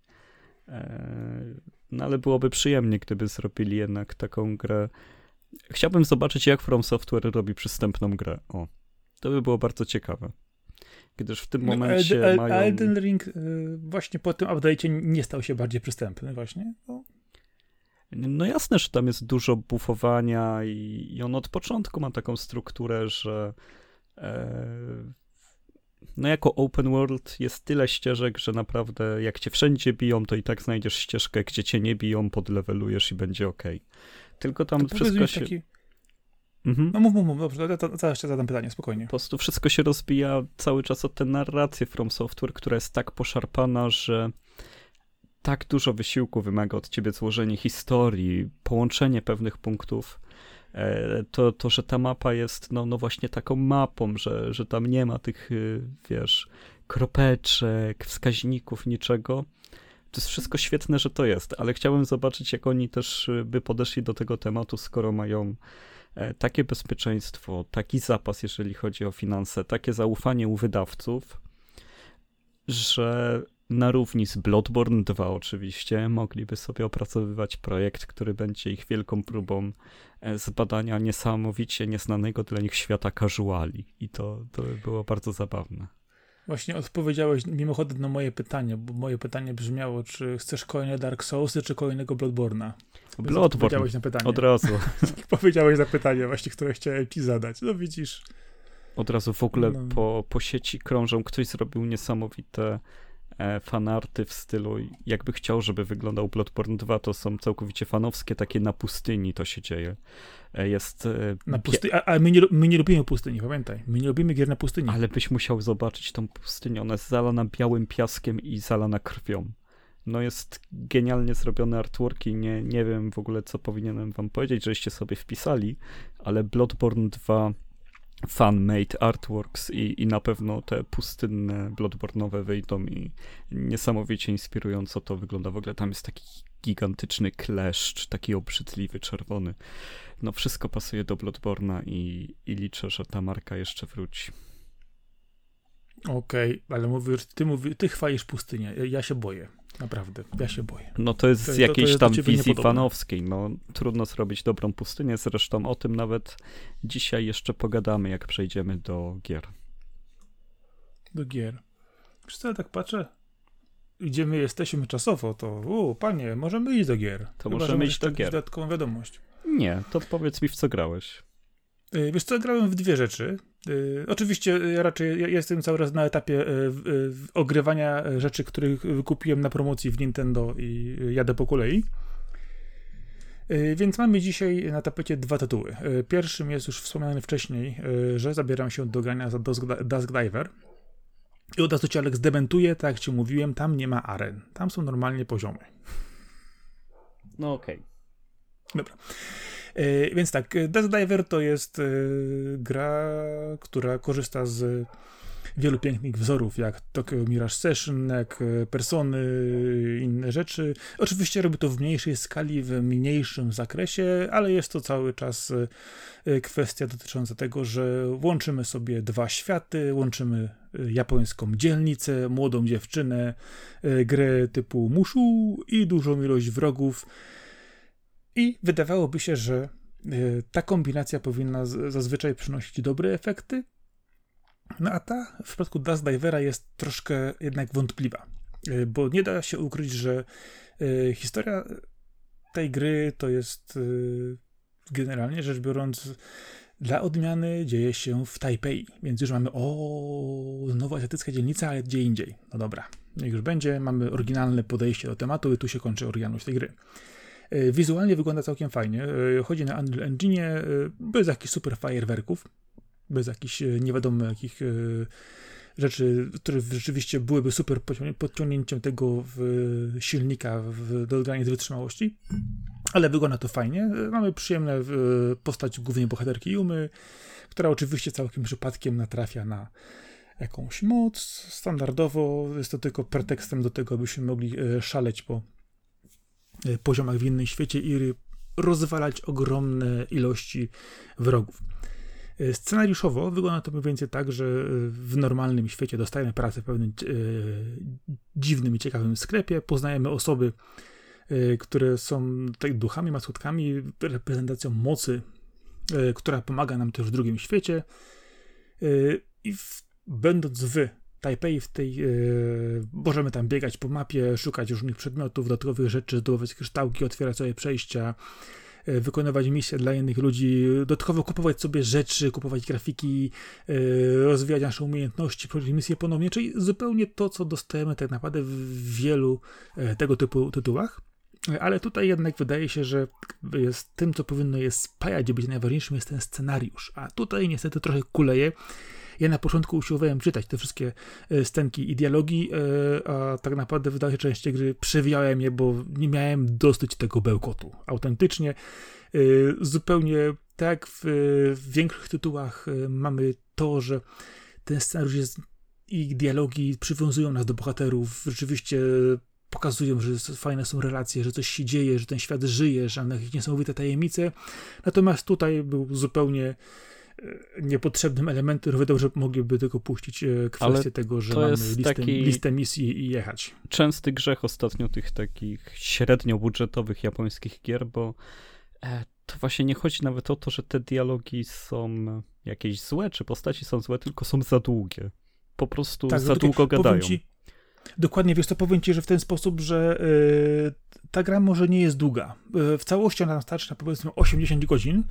e, no ale byłoby przyjemnie, gdyby zrobili jednak taką grę. Chciałbym zobaczyć, jak From Software robi przystępną grę. O, to by było bardzo ciekawe. Gdyż w tym no, momencie no, mają... Elden Ring y, właśnie po tym update'cie nie stał się bardziej przystępny właśnie. No. No jasne, że tam jest dużo bufowania i, i on od początku ma taką strukturę, że e, no jako open world jest tyle ścieżek, że naprawdę jak cię wszędzie biją, to i tak znajdziesz ścieżkę, gdzie cię nie biją, podlevelujesz i będzie ok. Tylko tam to wszystko się... Taki... Mhm. No mów, mów, mów, dobrze, zaraz jeszcze zadam pytanie, spokojnie. Po prostu wszystko się rozbija cały czas o tę narrację From Software, która jest tak poszarpana, że tak dużo wysiłku wymaga od ciebie złożenie historii, połączenie pewnych punktów, e, to, to że ta mapa jest no, no właśnie taką mapą, że, że tam nie ma tych, y, wiesz, kropeczek, wskaźników, niczego. To jest wszystko świetne, że to jest, ale chciałbym zobaczyć, jak oni też y, by podeszli do tego tematu, skoro mają e, takie bezpieczeństwo, taki zapas, jeżeli chodzi o finanse, takie zaufanie u wydawców, że na równi z Bloodborne 2 oczywiście mogliby sobie opracowywać projekt, który będzie ich wielką próbą e, zbadania niesamowicie nieznanego dla nich świata casuali i to, to było bardzo zabawne. Właśnie odpowiedziałeś mimochodem na moje pytanie, bo moje pytanie brzmiało, czy chcesz kolejne Dark Soulsy, czy kolejnego Bloodborna? Bloodborne, na pytanie. od razu. powiedziałeś na pytanie właśnie, które chciałem ci zadać. No widzisz. Od razu w ogóle no. po, po sieci krążą, ktoś zrobił niesamowite fanarty w stylu, jakby chciał, żeby wyglądał Bloodborne 2, to są całkowicie fanowskie, takie na pustyni to się dzieje. E, jest... E, na pustyni, a, a my, nie, my nie lubimy pustyni, pamiętaj. My nie lubimy gier na pustyni. Ale byś musiał zobaczyć tą pustynię, ona jest zalana białym piaskiem i zalana krwią. No jest genialnie zrobione artworki, nie, nie wiem w ogóle, co powinienem wam powiedzieć, żeście sobie wpisali, ale Bloodborne 2 fan-made artworks i, i na pewno te pustynne Bloodborne'owe wyjdą i niesamowicie inspirująco to wygląda. W ogóle tam jest taki gigantyczny kleszcz, taki obrzydliwy, czerwony. No wszystko pasuje do Bloodborne'a i, i liczę, że ta marka jeszcze wróci. Okej, okay, ale mówisz, ty, mówi, ty chwalisz pustynię, ja się boję. Naprawdę, ja się boję. No to jest z jakiejś tam wizji fanowskiej. No, trudno zrobić dobrą pustynię, zresztą o tym nawet dzisiaj jeszcze pogadamy, jak przejdziemy do gier. Do gier. Wiesz co, ja tak patrzę, gdzie my jesteśmy czasowo, to u, panie, możemy iść do gier. To Chyba, możemy iść do gier. dodatkową wiadomość. Nie, to powiedz mi, w co grałeś. Y, wiesz co, grałem w dwie rzeczy. Y, oczywiście ja raczej ja jestem cały czas na etapie y, ogrywania rzeczy, których wykupiłem na promocji w Nintendo i jadę po kolei. Więc mamy dzisiaj na tapecie dwa tytuły. Pierwszym jest już wspomniany wcześniej, że zabieram się do grania za Dusk Diver. I od razu cię Alex dementuje, tak jak ci mówiłem, tam nie ma aren. Tam są normalnie poziomy. No okej. Okay. Dobra. E, więc tak, Death Diver to jest e, gra, która korzysta z wielu pięknych wzorów, jak Tokyo Mirage Session, jak e, Persony, inne rzeczy. Oczywiście robi to w mniejszej skali, w mniejszym zakresie, ale jest to cały czas kwestia dotycząca tego, że łączymy sobie dwa światy, łączymy japońską dzielnicę, młodą dziewczynę, grę typu muszu i dużą ilość wrogów. I wydawałoby się, że y, ta kombinacja powinna zazwyczaj przynosić dobre efekty, no a ta w przypadku Dust Divera jest troszkę jednak wątpliwa, y, bo nie da się ukryć, że y, historia tej gry to jest generalnie rzecz biorąc dla odmiany dzieje się w Taipei, więc już mamy o, znowu azjatycka dzielnica, ale gdzie indziej. No dobra, niech już będzie, mamy oryginalne podejście do tematu i tu się kończy oryginalność tej gry. E, wizualnie wygląda całkiem fajnie. E, chodzi na Unreal Engine e, bez jakichś super fajerwerków, bez jakichś nie wiadomo jakich rzeczy, które rzeczywiście byłyby super podciągnięciem tego w silnika w, do granic wytrzymałości. Ale wygląda to fajnie. Mamy przyjemne postać głównej bohaterki Jumy, która oczywiście całkiem przypadkiem natrafia na jakąś moc. Standardowo jest to tylko pretekstem do tego, abyśmy mogli szaleć po poziomach w innym świecie i rozwalać ogromne ilości wrogów. E, scenariuszowo wygląda to mniej więcej tak, że e, w normalnym świecie dostajemy pracę w pewnym e, dziwnym i ciekawym sklepie, poznajemy osoby, e, które są tak duchami, maskotkami, reprezentacją mocy, e, która pomaga nam też w drugim świecie. I w, będąc w Tajpej w tej, yy, możemy tam biegać po mapie, szukać różnych przedmiotów, dodatkowych rzeczy, zdobywać kryształki, otwierać sobie przejścia, yy, wykonywać misje dla innych ludzi, dodatkowo kupować sobie rzeczy, kupować grafiki, yy, rozwijać nasze umiejętności, prowadzić misje ponownie, czyli zupełnie to, co dostajemy tak naprawdę w wielu tego typu tytułach. Ale tutaj jednak wydaje się, że jest tym, co powinno je spajać, być najważniejszym, jest ten scenariusz. A tutaj niestety trochę kuleje ja na początku usiłowałem czytać te wszystkie e, stenki i dialogi, e, a tak naprawdę w dalszej części gry przewijałem je, bo nie miałem dosyć tego bełkotu. Autentycznie, e, zupełnie tak w, w większych tytułach mamy to, że ten scenariusz jest i dialogi przywiązują nas do bohaterów, rzeczywiście pokazują, że fajne są relacje, że coś się dzieje, że ten świat żyje, że ma jakieś niesamowite tajemnice. Natomiast tutaj był zupełnie niepotrzebnym elementem, wydał, że mogliby tylko puścić e, kwestię Ale tego, że mamy listę, taki listę misji i jechać. Częsty grzech ostatnio tych takich średnio budżetowych japońskich gier, bo e, to właśnie nie chodzi nawet o to, że te dialogi są jakieś złe, czy postaci są złe, tylko są za długie. Po prostu tak, za długo gadają. Ci, dokładnie, wiesz to powiem ci, że w ten sposób, że yy, ta gra może nie jest długa. Yy, w całości ona starczy na powiedzmy 80 godzin,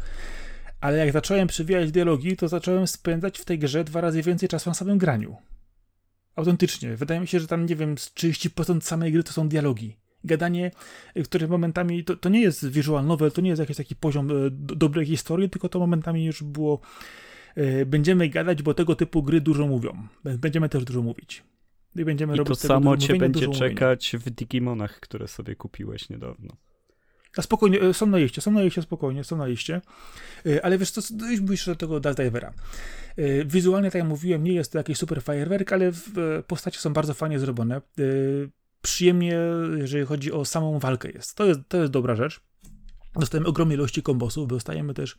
ale jak zacząłem przewijać dialogi, to zacząłem spędzać w tej grze dwa razy więcej czasu na samym graniu. Autentycznie. Wydaje mi się, że tam, nie wiem, z 30% samej gry to są dialogi. Gadanie, y, które momentami, to, to nie jest visual novel, to nie jest jakiś taki poziom do, dobrej historii, tylko to momentami już było y, będziemy gadać, bo tego typu gry dużo mówią. Będziemy też dużo mówić. I, będziemy I robić to samo cię będzie czekać mówienia. w Digimonach, które sobie kupiłeś niedawno. A spokojnie, e, są na liście, są na liście, spokojnie, są na liście. E, ale wiesz co, już mówisz do tego Darth Divera. E, wizualnie, tak jak mówiłem, nie jest to jakiś super fajerwerk, ale postacie są bardzo fajnie zrobione. Przyjemnie, jeżeli chodzi o samą walkę jest. To jest, to jest dobra rzecz. Dostajemy ogromne ilości kombosów, dostajemy też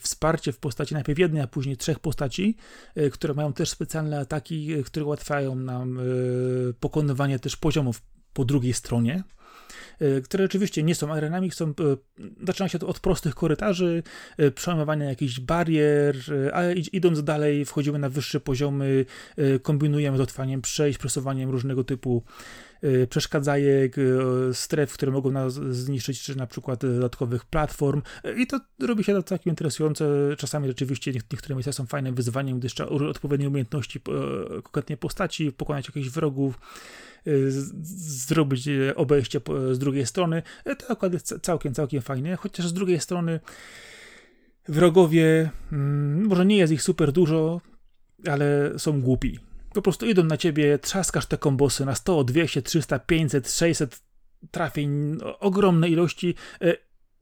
wsparcie w postaci najpierw jednej, a później trzech postaci, które mają też specjalne ataki, które ułatwiają nam pokonywanie też poziomów po drugiej stronie. E, które oczywiście nie są arenami, są, e, zaczyna się to od prostych korytarzy, e, przełamywania jakichś barier, ale idąc dalej wchodzimy na wyższe poziomy, kombinujemy z otwaniem przejść, przesuwaniem różnego typu przeszkadzajek, stref, które mogą nas zniszczyć, czy na przykład dodatkowych platform. I to robi się to całkiem interesujące. Czasami rzeczywiście niektóre miejsca są fajnym wyzwaniem, gdyż trzeba odpowiednie umiejętności, konkretnie postaci, pokonać jakichś wrogów. Y, zrobić y, obejście z drugiej strony. Y, to akurat jest całkiem, całkiem fajnie, chociaż z drugiej strony wrogowie, mm, może nie jest ich super dużo, ale są głupi. Po prostu idą na ciebie, trzaskasz te kombosy na 100, 200, 300, 500, 600 trafień, ogromne ilości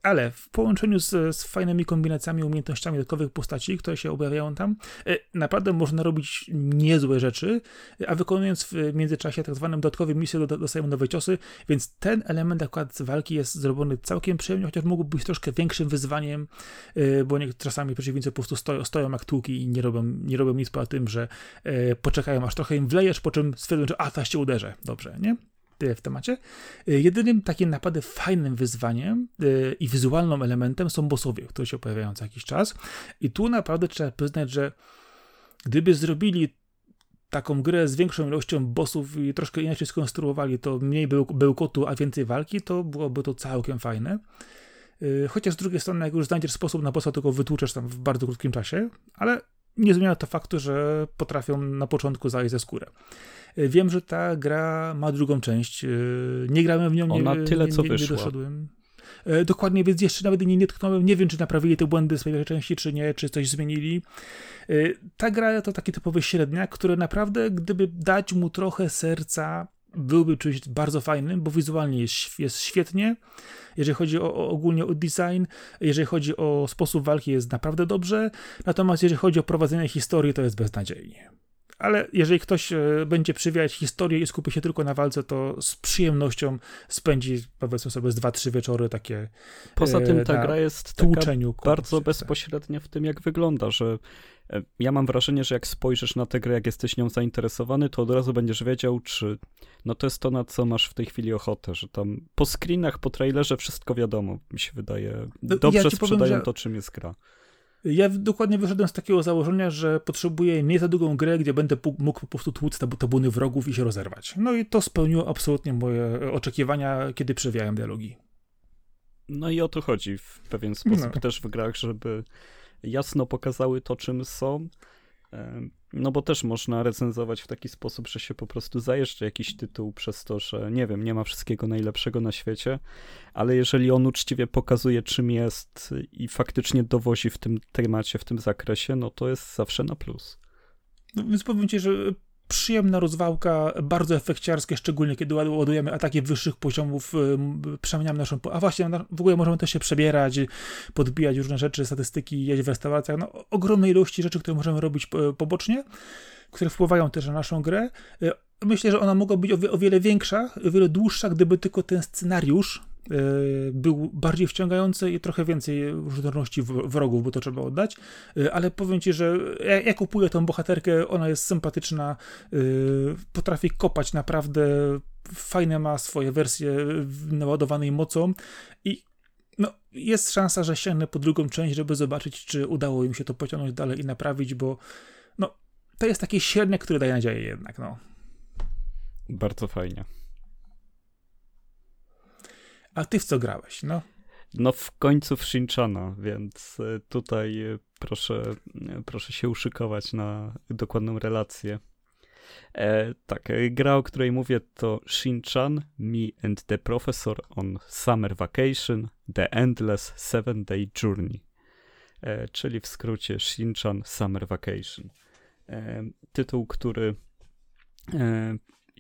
ale w połączeniu z, z, fajnymi kombinacjami, umiejętnościami dodatkowych postaci, które się objawiają tam, e, naprawdę można robić niezłe rzeczy, a wykonując w międzyczasie tak zwane dodatkowe misje, dostajemy nowe ciosy, więc ten element akurat walki jest zrobiony całkiem przyjemnie, chociaż mógłby być troszkę większym wyzwaniem, e, bo czasami przeciwnicy po prostu stoją, stoją jak tłuki i nie robią, nie robią nic poza tym, że e, poczekają aż trochę im wlejesz, po czym stwierdzą, że a, teraz cię uderzę. Dobrze, nie? Tyle w temacie. Y, jedynym takim naprawdę fajnym wyzwaniem y, i wizualnym elementem są bossowie, które się pojawiają co jakiś czas. I tu naprawdę trzeba przyznać, że gdyby zrobili taką grę z większą ilością bossów i troszkę inaczej skonstruowali to mniej bełkotu, a więcej walki, to byłoby to całkiem fajne. Y, chociaż z drugiej strony, jak już znajdziesz sposób na bossa, go wytłuczesz tam w bardzo krótkim czasie, ale nie zmienia to faktu, że potrafią na początku zajść ze skórę. Wiem, że ta gra ma drugą część. Nie grałem w nią, Ona nie, tyle, nie, co nie, wyszła. nie doszedłem. Dokładnie, więc jeszcze nawet nie, nie tknąłem. Nie wiem, czy naprawili te błędy z pierwszej części, czy nie, czy coś zmienili. Ta gra to taki typowy średniak, który naprawdę, gdyby dać mu trochę serca, byłby czymś bardzo fajnym, bo wizualnie jest, jest świetnie. Jeżeli chodzi o, o, ogólnie o design, jeżeli chodzi o sposób walki, jest naprawdę dobrze. Natomiast jeżeli chodzi o prowadzenie historii, to jest beznadziejnie. Ale jeżeli ktoś e, będzie przywijać historię i skupi się tylko na walce, to z przyjemnością spędzi, powiedzmy sobie, z 2-3 wieczory takie. Poza tym ta gra jest taka bardzo bezpośrednia w tym, jak wygląda, że e, ja mam wrażenie, że jak spojrzysz na tę grę, jak jesteś nią zainteresowany, to od razu będziesz wiedział, czy no to jest to, na co masz w tej chwili ochotę, że tam po screenach, po trailerze wszystko wiadomo, mi się wydaje. No, Dobrze ja sprzedają powiem, że... to, czym jest gra. Ja dokładnie wyszedłem z takiego założenia, że potrzebuję nie za długą grę, gdzie będę mógł po prostu tłuc tabuny wrogów i się rozerwać. No i to spełniło absolutnie moje oczekiwania, kiedy przewijałem dialogi. No i o to chodzi w pewien sposób no. też w grach, żeby jasno pokazały to, czym są, no bo też można recenzować w taki sposób, że się po prostu zajeżdża jakiś tytuł przez to, że nie wiem, nie ma wszystkiego najlepszego na świecie, ale jeżeli on uczciwie pokazuje, czym jest i faktycznie dowozi w tym temacie, w tym zakresie, no to jest zawsze na plus. No, więc powiem ci, że przyjemna rozwałka, bardzo efekciarskie, szczególnie kiedy ładujemy ataki wyższych poziomów, przemieniamy naszą... A właśnie, w ogóle możemy też się przebierać, podbijać różne rzeczy, statystyki, jeść w restauracjach, no ogromnej ilości rzeczy, które możemy robić pobocznie, które wpływają też na naszą grę. Y, myślę, że ona mogła być o wiele większa, o wiele dłuższa, gdyby tylko ten scenariusz E, był bardziej wciągający i trochę więcej różnorodności wrogów, bo to trzeba oddać, e, ale powiem ci, że ja, ja kupuję tą bohaterkę, ona jest sympatyczna, e, potrafi kopać naprawdę, fajne ma swoje wersje naładowanej mocą i no, jest szansa, że sięgnę po drugą część, żeby zobaczyć, czy udało im się to pociągnąć dalej i naprawić, bo no, to jest taki średniak, który daje nadzieję jednak, no. Bardzo fajnie. A ty w co grałeś, no? No w końcu w Shinchana, więc e, tutaj e, proszę, e, proszę się uszykować na dokładną relację. E, tak, gra, o której mówię to Shinchan, Me and the Professor on Summer Vacation, The Endless Seven Day Journey, e, czyli w skrócie Shinchan Summer Vacation. E, tytuł, który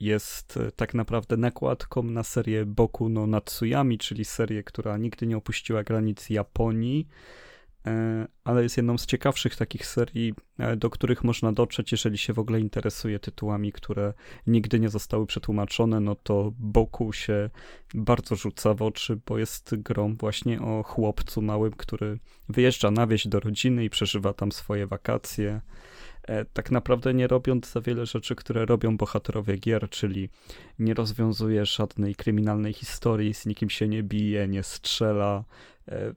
jest e, tak naprawdę nakładką na serię Boku no Natsuyami, czyli serię, która nigdy nie opuściła granic Japonii, e, ale jest jedną z ciekawszych takich serii, e, do których można dotrzeć, jeżeli się w ogóle interesuje tytułami, które nigdy nie zostały przetłumaczone, no to Boku się bardzo rzuca w oczy, bo jest grą właśnie o chłopcu małym, który wyjeżdża na wieś do rodziny i przeżywa tam swoje wakacje. E, tak naprawdę nie robiąc za wiele rzeczy, które robią bohaterowie gier, czyli nie rozwiązuje żadnej kryminalnej historii, z nikim się nie bije, nie strzela. E,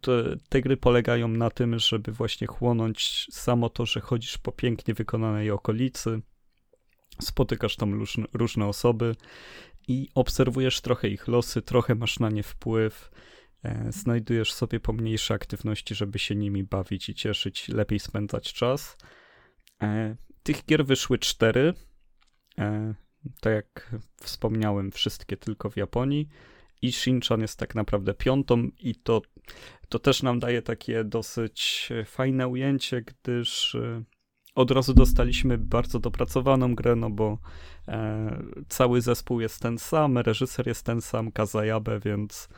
to, te gry polegają na tym, żeby właśnie chłonąć samo to, że chodzisz po pięknie wykonanej okolicy, spotykasz tam różne, różne osoby i obserwujesz trochę ich losy, trochę masz na nie wpływ e, znajdujesz sobie pomniejsze aktywności, żeby się nimi bawić i cieszyć, lepiej spędzać czas. E, tych gier wyszły cztery. Tak jak wspomniałem, wszystkie tylko w Japonii. I Shinchan jest tak naprawdę piątą, i to, to też nam daje takie dosyć fajne ujęcie, gdyż e, od razu dostaliśmy bardzo dopracowaną grę, no bo e, cały zespół jest ten sam, reżyser jest ten sam, Kazayabe, więc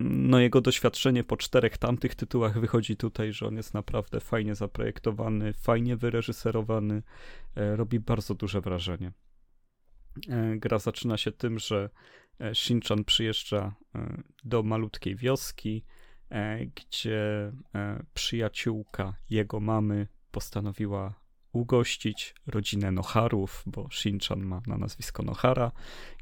no jego doświadczenie po czterech tamtych tytułach wychodzi tutaj, że on jest naprawdę fajnie zaprojektowany, fajnie wyreżyserowany, e, robi bardzo duże wrażenie. E, gra zaczyna się tym, że e, Shinchan przyjeżdża do malutkiej wioski, gdzie przyjaciółka jego mamy postanowiła ugościć rodzinę Noharów, bo Shinchan ma na nazwisko Nohara,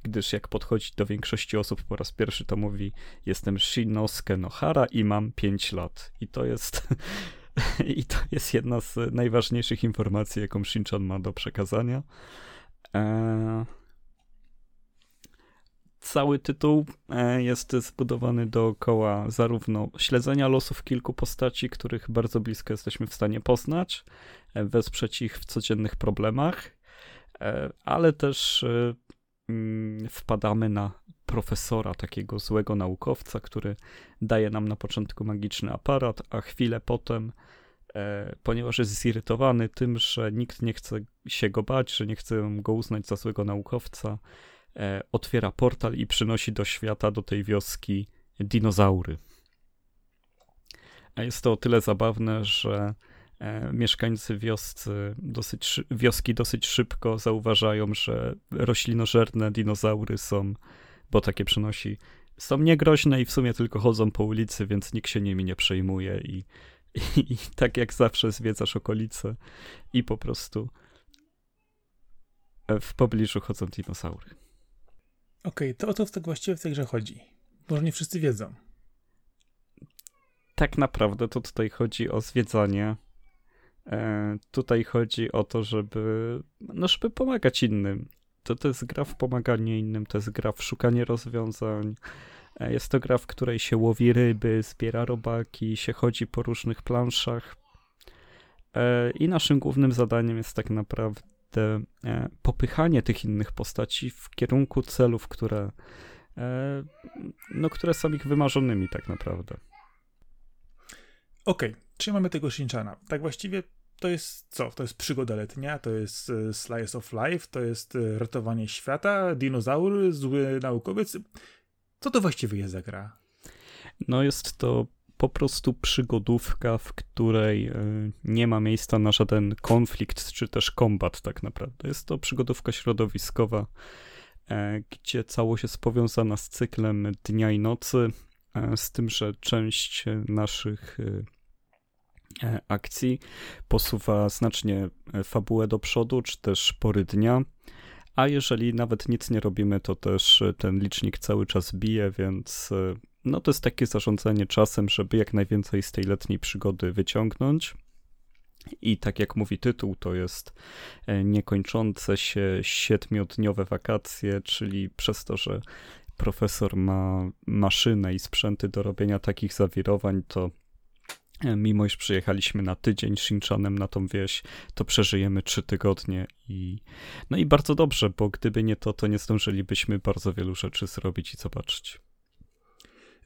gdyż jak podchodzi do większości osób po raz pierwszy, to mówi jestem Shinosuke Nohara i mam 5 lat. I to jest i to jest jedna z najważniejszych informacji, jaką Shinchan ma do przekazania. Eee... cały tytuł e, jest zbudowany dookoła zarówno śledzenia losów kilku postaci, których bardzo blisko jesteśmy w stanie poznać, e, wesprzeć ich w codziennych problemach, e, ale też mm, wpadamy na profesora, takiego złego naukowca, który daje nam na początku magiczny aparat, a chwilę potem, ponieważ jest zirytowany tym, że nikt nie chce się go bać, że nie chce go uznać za złego naukowca, E, otwiera portal i przynosi do świata, do tej wioski dinozaury. A jest to o tyle zabawne, że e, mieszkańcy wioscy dosyć, wioski dosyć szybko zauważają, że roślinożerne dinozaury są, bo takie przynosi, są niegroźne i w sumie tylko chodzą po ulicy, więc nikt się nimi nie przejmuje i, i, i tak jak zawsze zwiedzasz okolice i po prostu w pobliżu chodzą dinozaury. Okej, okay, to o to w tak właściwie w tej grze chodzi. Może nie wszyscy wiedzą. Tak naprawdę to tutaj chodzi o zwiedzanie. E, tutaj chodzi o to, żeby, no, żeby pomagać innym. To, to jest gra w pomaganie innym, to jest gra w szukanie rozwiązań. E, jest to gra, w której się łowi ryby, zbiera robaki, się chodzi po różnych planszach. E, I naszym głównym zadaniem jest tak naprawdę popychanie tych innych postaci w kierunku celów, które, no, które są ich wymarzonymi tak naprawdę. Okej, okay, czyli mamy tego Shinchana. Tak właściwie to jest co? To jest przygoda letnia, to jest e, slice of life, to jest ratowanie świata, dinozaury, zły naukowiec. Co to właściwie jest za gra? No jest to po prostu przygodówka, w której e, nie ma miejsca na żaden konflikt czy też kombat, tak naprawdę. Jest to przygodówka środowiskowa, e, gdzie całość jest powiązana z cyklem dnia i nocy, e, z tym, że część naszych akcji posuwa znacznie fabułę do przodu, czy też pory dnia. A jeżeli nawet nic nie robimy, to też ten licznik cały czas bije, więc no to jest takie zarządzanie czasem, żeby jak najwięcej z tej letniej przygody wyciągnąć. I tak jak mówi tytuł, to jest e, niekończące się siedmiodniowe wakacje, czyli przez to, że profesor ma maszynę i sprzęty do robienia takich zawirowań, to e, mimo iż przyjechaliśmy na tydzień Shinchanem na tą wieś, to przeżyjemy trzy tygodnie i no i bardzo dobrze, bo gdyby nie to, to nie zdążylibyśmy bardzo wielu rzeczy zrobić i zobaczyć.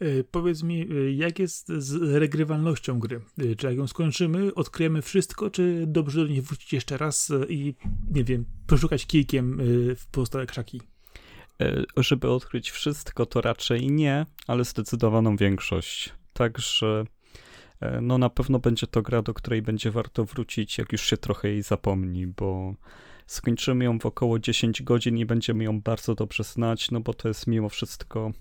E, powiedz mi, e, jak jest z regrywalnością gry? E, czy jak ją skończymy, odkryjemy wszystko, czy dobrze do niej wrócić jeszcze raz i, nie wiem, poszukać kijkiem w pozostałe krzaki? Żeby odkryć wszystko, to raczej nie, ale zdecydowaną większość. Także no na pewno będzie to gra, do której będzie warto wrócić, jak już się trochę jej zapomni, bo skończymy ją w około 10 godzin i będziemy ją bardzo dobrze znać, no bo to jest mimo wszystko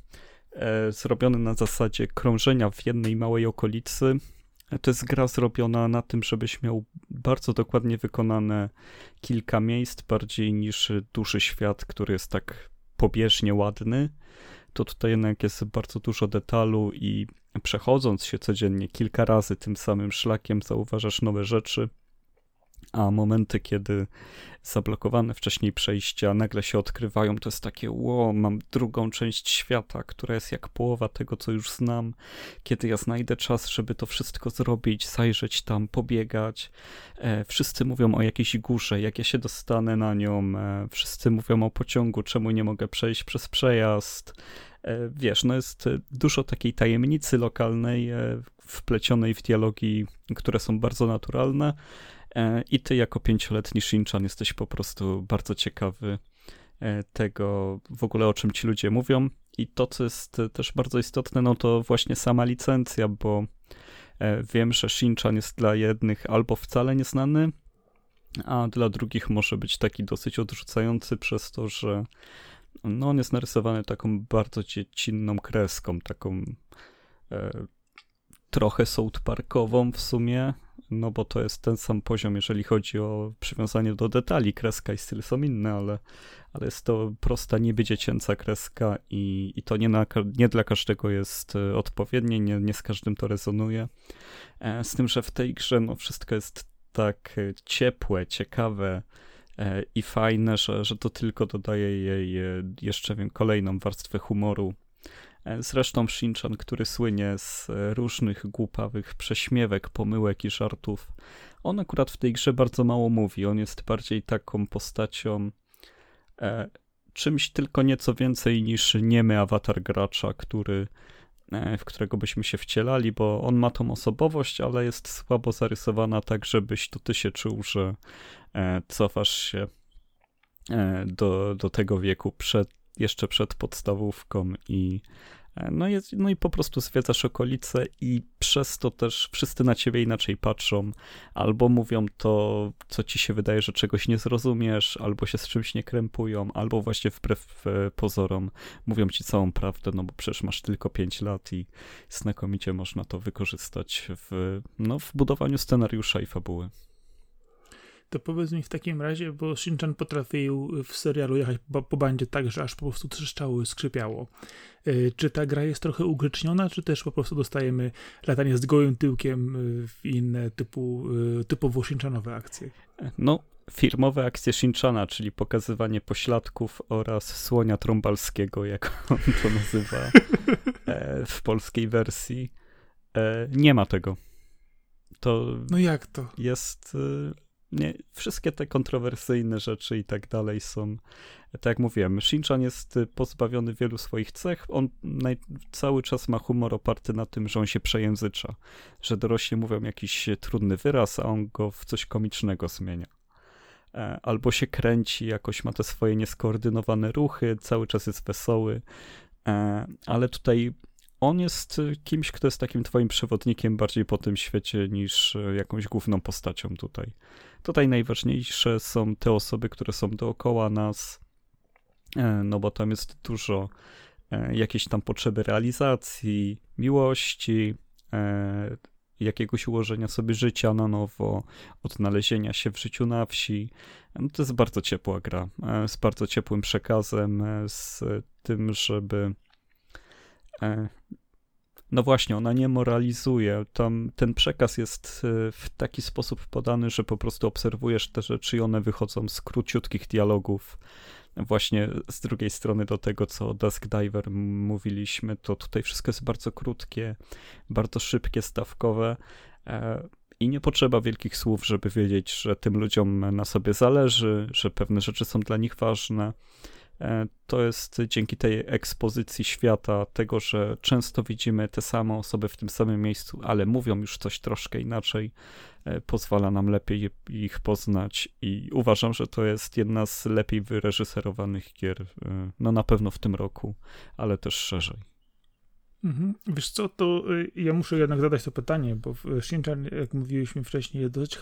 e, zrobiony na zasadzie krążenia w jednej małej okolicy. E, to jest gra zrobiona na tym, żebyś miał bardzo dokładnie wykonane kilka miejsc, bardziej niż duży świat, który jest tak pobieżnie ładny. To tutaj jednak jest bardzo dużo detalu i przechodząc się codziennie kilka razy tym samym szlakiem, zauważasz nowe rzeczy a momenty, kiedy zablokowane wcześniej przejścia nagle się odkrywają, to jest takie, ło, mam drugą część świata, która jest jak połowa tego, co już znam. Kiedy ja znajdę czas, żeby to wszystko zrobić, zajrzeć tam, pobiegać. E, wszyscy mówią o jakiejś górze, jak ja się dostanę na nią. E, wszyscy mówią o pociągu, czemu nie mogę przejść przez przejazd. E, wiesz, no jest dużo takiej tajemnicy lokalnej, e, wplecionej w dialogi, które są bardzo naturalne E, I ty jako pięcioletni Shinchan jesteś po prostu bardzo ciekawy e, tego w ogóle o czym ci ludzie mówią. I to, co jest też bardzo istotne, no to właśnie sama licencja, bo e, wiem, że Shinchan jest dla jednych albo wcale nieznany, a dla drugich może być taki dosyć odrzucający przez to, że no on jest narysowany taką bardzo dziecinną kreską, taką e, trochę South Parkową w sumie, no bo to jest ten sam poziom, jeżeli chodzi o przywiązanie do detali. Kreska i styl są inne, ale, ale jest to prosta, niby dziecięca kreska i, i to nie, na, nie dla każdego jest e, odpowiednie, nie, nie z każdym to rezonuje. E, z tym, że w tej grze no, wszystko jest tak e, ciepłe, ciekawe, i fajne, że, że to tylko dodaje jej jeszcze wiem, kolejną warstwę humoru. Zresztą Shinchan, który słynie z różnych głupawych prześmiewek, pomyłek i żartów, on akurat w tej grze bardzo mało mówi. On jest bardziej taką postacią e, czymś tylko nieco więcej niż niemy awatar gracza, który, e, w którego byśmy się wcielali, bo on ma tą osobowość, ale jest słabo zarysowana tak, żebyś to ty się czuł, że e, cofasz się e, do, do tego wieku przed, jeszcze przed podstawówką i E, no, jest, no i po prostu zwiedzasz okolice i przez to też wszyscy na ciebie inaczej patrzą, albo mówią to, co ci się wydaje, że czegoś nie zrozumiesz, albo się z czymś nie krępują, albo właśnie wbrew e, pozorom mówią ci całą prawdę, no bo przecież masz tylko 5 lat i znakomicie można to wykorzystać w, no, w budowaniu scenariusza i fabuły. To powiedz mi w takim razie, bo Shinchan potrafił w serialu jechać po, po bandzie tak, że aż po prostu trzeszczało skrzypiało. Yy, czy ta gra jest trochę ugrzeczniona, czy też po prostu dostajemy latanie z gołym tyłkiem e, w inne typu, yy, typowo Shinchanowe akcje? No, firmowe akcje Shinchana, czyli pokazywanie pośladków oraz słonia trąbalskiego, jak on to nazywa w polskiej wersji. nie ma tego. To no jak to? Jest nie, wszystkie te kontrowersyjne rzeczy i tak dalej są, tak jak mówiłem, Shinchan jest pozbawiony wielu swoich cech, on naj, cały czas ma humor oparty na tym, że on się przejęzycza, że dorośli mówią jakiś trudny wyraz, a on go w coś komicznego zmienia. E, albo się kręci, jakoś ma te swoje nieskoordynowane ruchy, cały czas jest wesoły, e, ale tutaj on jest kimś, kto jest takim twoim przewodnikiem bardziej po tym świecie niż jakąś główną postacią tutaj. Tutaj najważniejsze są te osoby, które są dookoła nas, e, no bo tam jest dużo e, jakiejś tam potrzeby realizacji, miłości, e, jakiegoś ułożenia sobie życia na nowo, odnalezienia się w życiu na wsi. No to jest bardzo ciepła gra, z bardzo ciepłym przekazem, z tym, żeby no właśnie, ona nie moralizuje. Tam ten przekaz jest e, w taki sposób podany, że po prostu obserwujesz te rzeczy i one wychodzą z króciutkich dialogów. Właśnie z drugiej strony do tego, co Dusk Diver mówiliśmy, to tutaj wszystko jest bardzo krótkie, bardzo szybkie, stawkowe e, i nie potrzeba wielkich słów, żeby wiedzieć, że tym ludziom na sobie zależy, że pewne rzeczy są dla nich ważne. E, to jest dzięki tej ekspozycji świata, tego, że często widzimy te same osoby w tym samym miejscu, ale mówią już coś troszkę inaczej, e, pozwala nam lepiej ich poznać i uważam, że to jest jedna z lepiej wyreżyserowanych gier, e, no na pewno w tym roku, ale też szerzej. Mhm. Wiesz co, to ja muszę jednak zadać to pytanie, bo Shinchan, jak mówiliśmy wcześniej, jest dosyć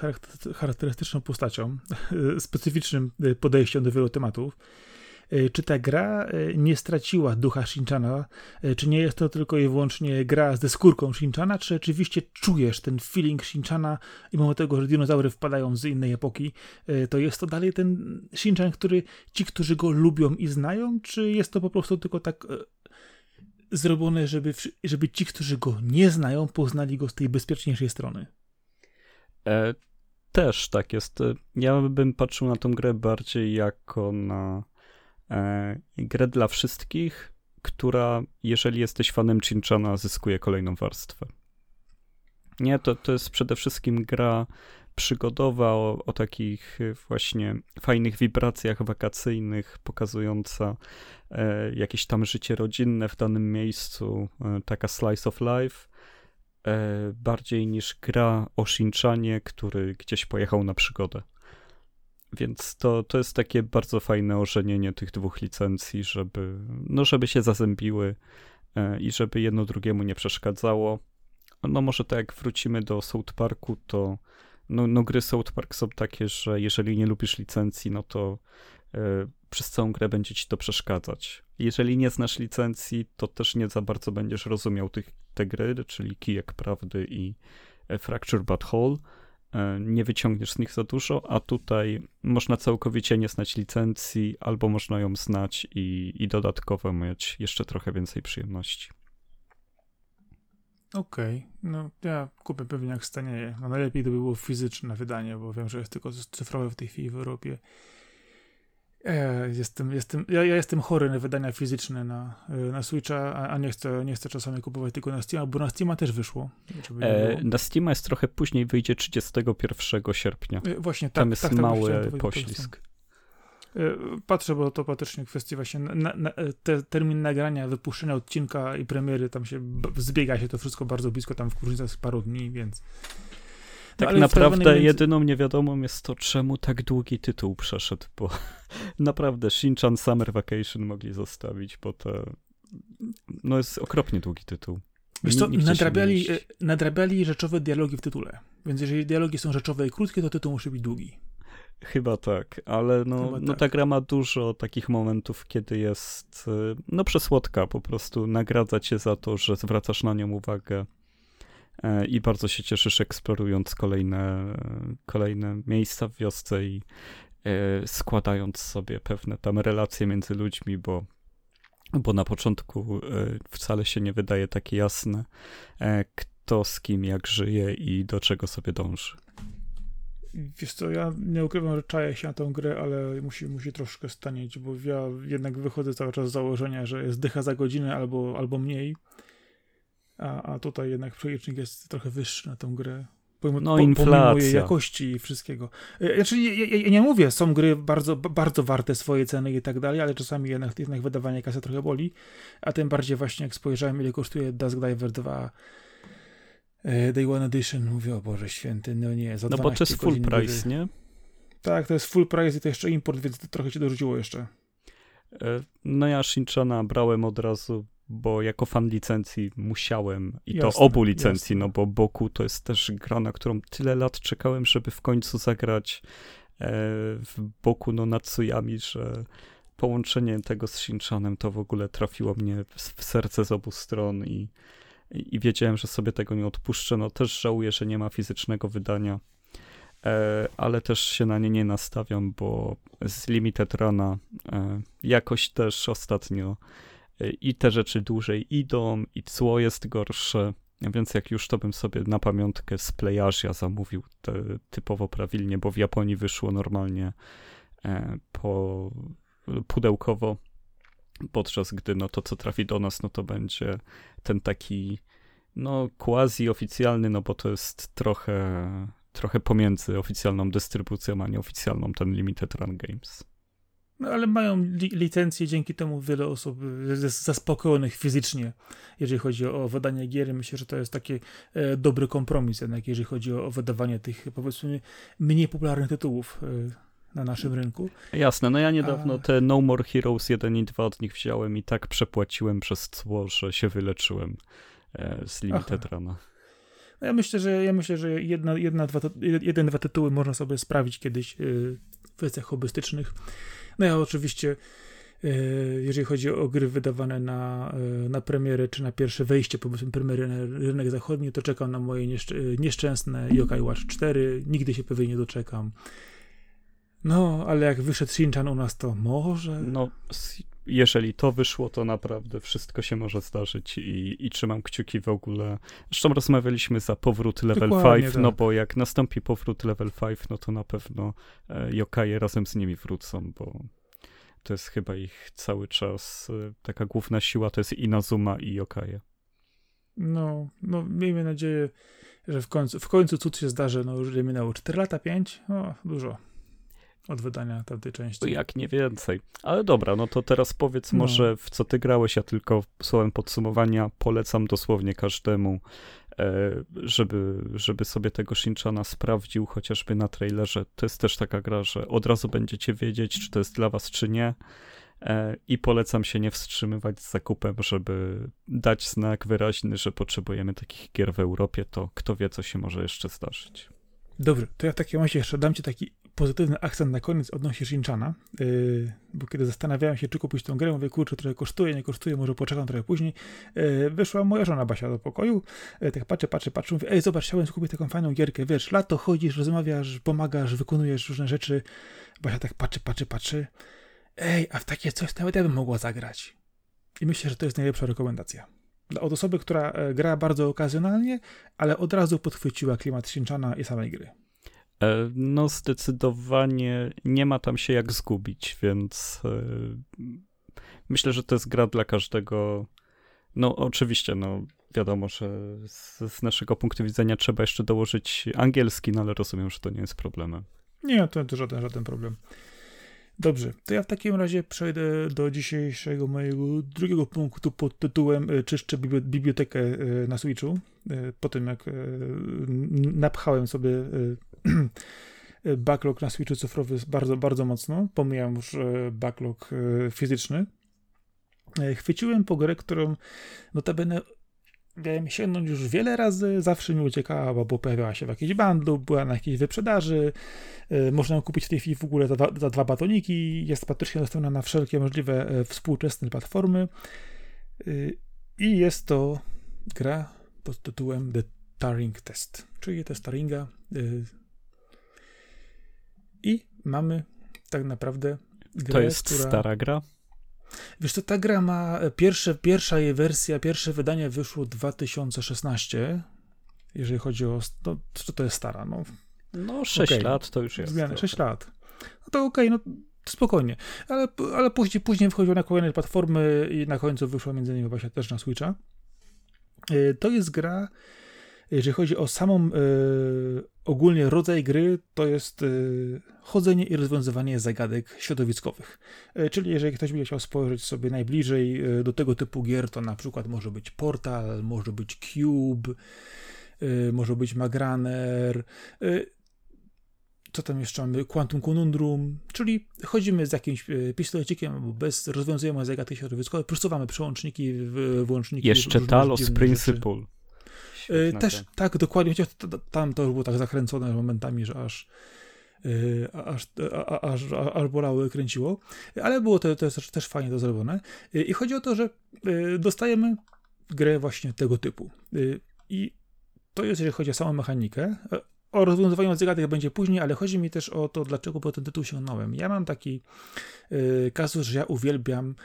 charakterystyczną postacią, specyficznym podejściem do wielu tematów. E, czy ta gra e, nie straciła ducha Shinchana, e, czy nie jest to tylko i wyłącznie gra z skórką Shinchana, czy rzeczywiście czujesz ten feeling Shinchana i mimo tego, że dinozaury wpadają z innej epoki, to jest to dalej ten Shinchan, który ci, którzy go lubią i znają, czy jest to po prostu tylko tak zrobione, żeby, żeby ci, którzy go nie znają, poznali go z tej bezpieczniejszej strony? E, też tak jest. Ja bym patrzył na tą grę bardziej jako na grę dla wszystkich, która, jeżeli jesteś fanem Chinchana, zyskuje kolejną warstwę. Nie, to, to jest przede wszystkim gra przygodowa o, o takich właśnie fajnych wibracjach wakacyjnych, pokazująca e, jakieś tam życie rodzinne w danym miejscu, e, taka slice of life, e, bardziej niż gra o Shinchanie, który gdzieś pojechał na przygodę. Więc to, to jest takie bardzo fajne ożenienie tych dwóch licencji, żeby, no, żeby się zazębiły e, i żeby jedno drugiemu nie przeszkadzało. No może tak jak wrócimy do South Parku, to no, no gry South Park są takie, że jeżeli nie lubisz licencji, no to e, przez całą grę będzie ci to przeszkadzać. Jeżeli nie znasz licencji, to też nie za bardzo będziesz rozumiał tych, te gry, czyli Kijek Prawdy i e, Fracture But Whole E, nie wyciągniesz z nich za dużo, a tutaj można całkowicie nie znać licencji, albo można ją znać i, i dodatkowo mieć jeszcze trochę więcej przyjemności. Okej, okay. no ja kupię pewnie jak stanieje. No najlepiej to by było fizyczne wydanie, bo wiem, że jest tylko cyfrowe w tej chwili w Europie. Ja jestem, jestem, ja, ja jestem chory na wydania fizyczne na, na Switcha, a, a, nie, chcę, nie chcę czasami kupować tylko na Steam, bo na Steama też wyszło. E, na Steama jest trochę później, wyjdzie 31 sierpnia. E, właśnie, tak. Tam jest tak, tak, mały poślizg. E, patrzę, bo to faktycznie kwestia właśnie na, na, te, termin nagrania, wypuszczenia odcinka i premiery, tam się zbiega się to wszystko bardzo blisko, tam w różnica paru dni, więc... No, tak naprawdę między... jedyną niewiadomą jest to, czemu tak długi tytuł przeszedł, bo naprawdę Shinchan Summer Vacation mogli zostawić, bo to no jest okropnie długi tytuł. Wiesz co, nadrabiali, nadrabiali rzeczowe dialogi w tytule, więc jeżeli dialogi są rzeczowe i krótkie, to tytuł musi być długi. Chyba tak, ale no, Chyba no tak. ta gra ma dużo takich momentów, kiedy jest y, no przesłodka, po prostu nagradza cię za to, że zwracasz na nią uwagę e, i bardzo się cieszysz eksplorując kolejne, kolejne miejsca w wiosce i e, składając sobie pewne tam relacje między ludźmi, bo, bo na początku e, wcale się nie wydaje takie jasne, kto z kim jak żyje i do czego sobie dąży. Wiesz co, ja nie ukrywam, że czaję się na tą grę, ale musi, musi troszkę stanieć, bo ja jednak wychodzę cały czas z założenia, że jest dycha za godzinę albo, albo mniej, a, a tutaj jednak przelicznik jest trochę wyższy na tą grę. Pomimo, no, inflacja. pomimo jej jakości i wszystkiego. E, znaczy, ja, ja, ja, nie mówię, są gry bardzo, bardzo warte swoje ceny i tak dalej, ale czasami jednak, jednak wydawanie kasy trochę boli, a tym bardziej właśnie jak spojrzałem, ile kosztuje Dusk Diver 2 E, Day One Edition, mówię, o Boże Święty, no nie, za No bo to jest full price, nie? Tak, to jest full price i to jeszcze import, więc to trochę cię dorzuciło jeszcze. E, no ja Shinchana brałem od razu, bo jako fan licencji musiałem i jasne, to obu licencji, jasne. no bo Boku to jest też gra, na którą tyle lat czekałem, żeby w końcu zagrać e, w Boku no Natsuyami, że połączenie tego z Shinchanem to w ogóle trafiło mnie w serce z obu stron i i wiedziałem, że sobie tego nie odpuszczę. No też żałuję, że nie ma fizycznego wydania, e, ale też się na nie nie nastawiam, bo z Limited Runa e, jakoś też ostatnio i te rzeczy dłużej idą, i cło jest gorsze, więc jak już to bym sobie na pamiątkę z Playazia zamówił te, typowo prawilnie, bo w Japonii wyszło normalnie po pudełkowo podczas gdy no to, co trafi do nas, no to będzie ten taki no quasi oficjalny, no bo to jest trochę, trochę pomiędzy oficjalną dystrybucją, a nieoficjalną ten Limited Run Games. No ale mają li licencję, dzięki temu wiele osób jest zaspokojonych fizycznie, jeżeli chodzi o wydanie gier. Myślę, że to jest taki e, dobry kompromis jednak, jeżeli chodzi o, o wydawanie tych powiedzmy mniej popularnych tytułów. E, na naszym rynku. Jasne, no ja niedawno A... te No More Heroes 1 i 2 od nich wziąłem i tak przepłaciłem przez cło, że się wyleczyłem e, z Limited Runa. No ja myślę, że ja myślę, że jedna, jedna, dwa, jeden, dwa tytuły można sobie sprawić kiedyś w kwestiach hobbystycznych. No ja oczywiście yy, jeżeli chodzi o gry wydawane na, yy, na premierę, czy na pierwsze wejście, powiedzmy, premiery na rynek zachodni, to czekam na moje nieszczęsne Yokai Watch 4. Nigdy się pewnie nie doczekam. No, ale jak wyszedł Shinchan u nas, to może. No, jeżeli to wyszło, to naprawdę wszystko się może zdarzyć i, i trzymam kciuki w ogóle. Zresztą rozmawialiśmy za powrót level Dokładnie 5, no tak. no bo jak nastąpi powrót level 5, no to na pewno e, Yokaje razem z nimi wrócą, bo to jest chyba ich cały czas e, taka główna siła, to jest Inazuma i Yokaje. No, no miejmy nadzieję, że w końcu, w końcu cud się zdarzy, no już minęło 4 lata, 5, o, dużo od wydania tamtej części. Jak nie więcej. Ale dobra, no to teraz powiedz no. może w co ty grałeś, ja tylko słowem podsumowania polecam dosłownie każdemu, e, żeby, żeby sobie tego Shinchana sprawdził, chociażby na trailerze. To jest też taka gra, że od razu będziecie wiedzieć, czy to jest dla was, czy nie. E, I polecam się nie wstrzymywać z zakupem, żeby dać znak wyraźny, że potrzebujemy takich gier w Europie, to kto wie, co się może jeszcze zdarzyć. Dobrze, to ja w takim razie jeszcze dam ci taki pozytywny akcent na koniec odnośnie Shinchana, yy, bo kiedy zastanawiałem się, czy kupić tą grę, mówię, kurczę, trochę kosztuje, nie kosztuje, może poczekam trochę później, yy, wyszła moja żona Basia do pokoju, yy, tak patrzę, patrzę, patrzę, mówię, ej, zobacz, chciałem kupić taką fajną gierkę, wiesz, lato chodzisz, rozmawiasz, pomagasz, wykonujesz różne rzeczy, Basia tak patrzy, patrzy, patrzy, ej, a w takie coś nawet ja bym mogła zagrać. I myślę, że to jest najlepsza rekomendacja. Od osoby, która e, gra bardzo okazjonalnie, ale od razu podchwyciła klimat Shinchana i samej gry. E, no, zdecydowanie nie ma tam się jak zgubić, więc e, myślę, że to jest gra dla każdego. No, oczywiście, no, wiadomo, że z, z, naszego punktu widzenia trzeba jeszcze dołożyć angielski, no ale rozumiem, że to nie jest problemem. Nie, to, to żaden, żaden problem. Dobrze, to ja w takim razie przejdę do dzisiejszego mojego drugiego punktu pod tytułem e, Czyszczę bibliotekę e, na Switchu. E, po tym jak napchałem sobie backlog na Switchu cyfrowy bardzo, bardzo mocno, pomijam już backlog fizyczny, chwyciłem po grę, którą notabene miałem sięgnąć już wiele razy, zawsze mi uciekała, bo pojawiała się w jakiejś bandu, była na jakiejś wyprzedaży, yy, można ją kupić w tej chwili w ogóle za, za dwa batoniki, jest praktycznie dostępna na wszelkie możliwe yy, współczesne platformy. Yy, i jest to gra pod tytułem The Turing Test, czyli test Turinga i mamy tak naprawdę grę, To jest która... stara gra? Wiesz to ta gra ma, e, pierwsze, pierwsza jej wersja, pierwsze wydanie wyszło 2016, jeżeli chodzi o, no, to, to jest stara, no. No 6 okay. lat to już jest. Zmiany, 6 lat. No to okej, okay, no spokojnie. Ale, ale później, później wchodziło na kolejne platformy i na końcu wyszło między innymi właśnie też na Switcha. E, to jest gra, jeżeli chodzi o samą y, ogólnie rodzaj gry, to jest y, chodzenie i rozwiązywanie zagadek środowiskowych. Y, czyli jeżeli ktoś by chciał spojrzeć sobie najbliżej do tego typu gier, to na przykład może być Portal, może być Cube, może być Magraner, co tam jeszcze mamy? Quantum Conundrum, czyli chodzimy z jakimś pistolecikiem albo bez, rozwiązujemy zagadki środowiskowe, przesuwamy przełączniki, wyłączniki. Jeszcze Talos Principle. Rzeczy. Y, też, tak, dokładnie, chociaż tam to już było tak zakręcone momentami, że aż y, aż, aż, aż bolało, kręciło, ale było to, to jest też fajnie to zrobione. I chodzi o to, że dostajemy grę właśnie tego typu. I to jest, jeżeli chodzi o samą mechanikę. O rozwiązywaniu zagadek będzie później, ale chodzi mi też o to, dlaczego po ten tytuł sięgnąłem. Ja mam taki kasus, że ja uwielbiam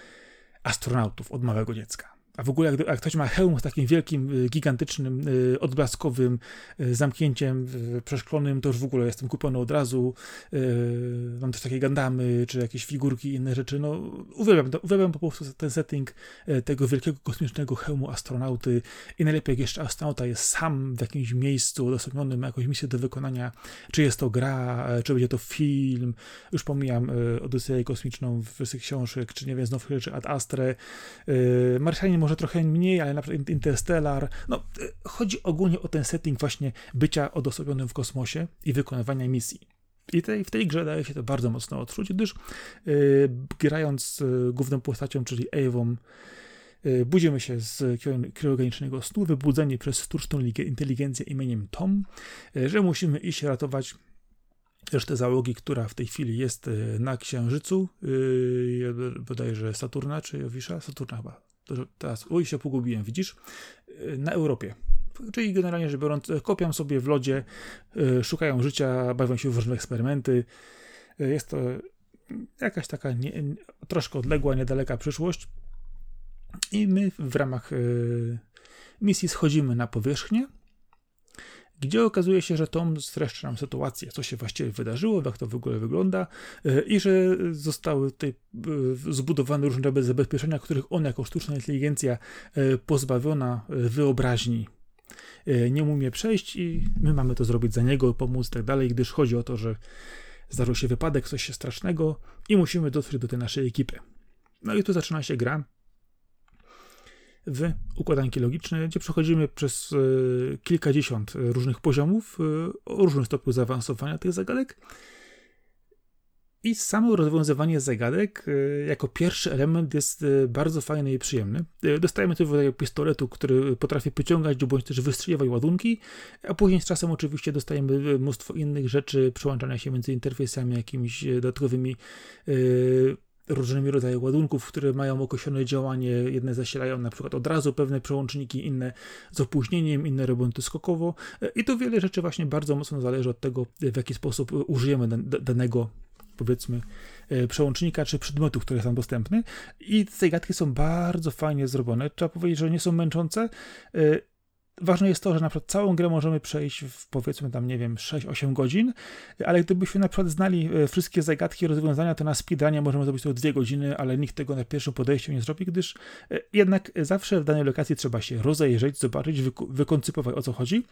astronautów od małego dziecka. A w ogóle, jak, jak ktoś ma hełm z takim wielkim, y, gigantycznym, y, odblaskowym y, zamknięciem przeszklonym, to już w ogóle jestem kupiony od razu. Mam też takie gandamy, czy jakieś figurki, inne rzeczy. No, uwielbiam, uwielbiam po prostu ten setting tego wielkiego kosmicznego hełmu astronauty. I najlepiej, jak jeszcze astronauta jest sam w jakimś miejscu odosobnionym, ma jakąś misję do wykonania. Czy jest to gra, czy będzie to film. Już pomijam Odyseję kosmiczną w wersji książek, czy nie wiem, znowu rzeczy Ad Astre. Może trochę mniej, ale na przykład Interstellar. No, y, chodzi ogólnie o ten setting właśnie bycia odosobionym w kosmosie i wykonywania misji. I tej, w tej grze daje się to bardzo mocno odczuć, gdyż yy, grając yy, główną postacią, czyli Avą, yy, budzimy się z kriogenicznego snu, wybudzeni przez sztuczną inteligencję imieniem Tom, yy, że musimy iść ratować resztę załogi, która w tej chwili jest yy, na Księżycu, yy, bodajże Saturna czy Jowisza? Saturna chyba, teraz, oj, się pogubiłem, widzisz? Y, na Europie. Czyli generalnie rzecz biorąc, kopią sobie w lodzie, y, szukają życia, bawią się w różne eksperymenty. Y, jest to jakaś taka nie, troszkę odległa, niedaleka przyszłość. I my w ramach misji schodzimy na powierzchnię gdzie okazuje się, że Tom streszcza nam sytuację, co się właściwie wydarzyło, jak to w ogóle wygląda e, i że zostały tutaj e, zbudowane różne zabezpieczenia, których on jako sztuczna inteligencja e, pozbawiona wyobraźni nie umie przejść i my mamy to zrobić za niego, pomóc i tak dalej, gdyż chodzi o to, że zdarzył się wypadek, coś się strasznego i musimy dotrzeć do tej naszej ekipy. No i tu zaczyna się gra w układanki logiczne, gdzie przechodzimy przez e, kilkadziesiąt różnych poziomów e, o różnym stopniu zaawansowania tych zagadek. I samo rozwiązywanie zagadek e, jako pierwszy element jest bardzo fajny i przyjemny. Dostajemy tu rodzaju pistoletu, który potrafi pociągać bądź też wystrzeliwać ładunki, a później z czasem oczywiście dostajemy mnóstwo innych rzeczy, przełączania się między interfejsami, jakimiś dodatkowymi różnymi rodzajami ładunków, które mają określone działanie. Jedne zasilają na przykład od razu pewne przełączniki, inne z opóźnieniem, inne robią to skokowo. I to wiele rzeczy właśnie bardzo mocno zależy od tego, w jaki sposób użyjemy danego powiedzmy e, przełącznika czy przedmiotu, który jest tam dostępny. I te zagadki są bardzo fajnie zrobione. Trzeba powiedzieć, że nie są męczące. Ważne jest to, że na przykład całą grę możemy przejść w powiedzmy tam, nie wiem, 6-8 godzin, ale gdybyśmy na przykład znali e, wszystkie zagadki, rozwiązania, to na speedrunie możemy zrobić to 2 godziny, ale nikt tego na pierwszym podejściu nie zrobi, gdyż e, jednak zawsze w danej lokacji trzeba się rozejrzeć, zobaczyć, wykoncypować o co chodzi,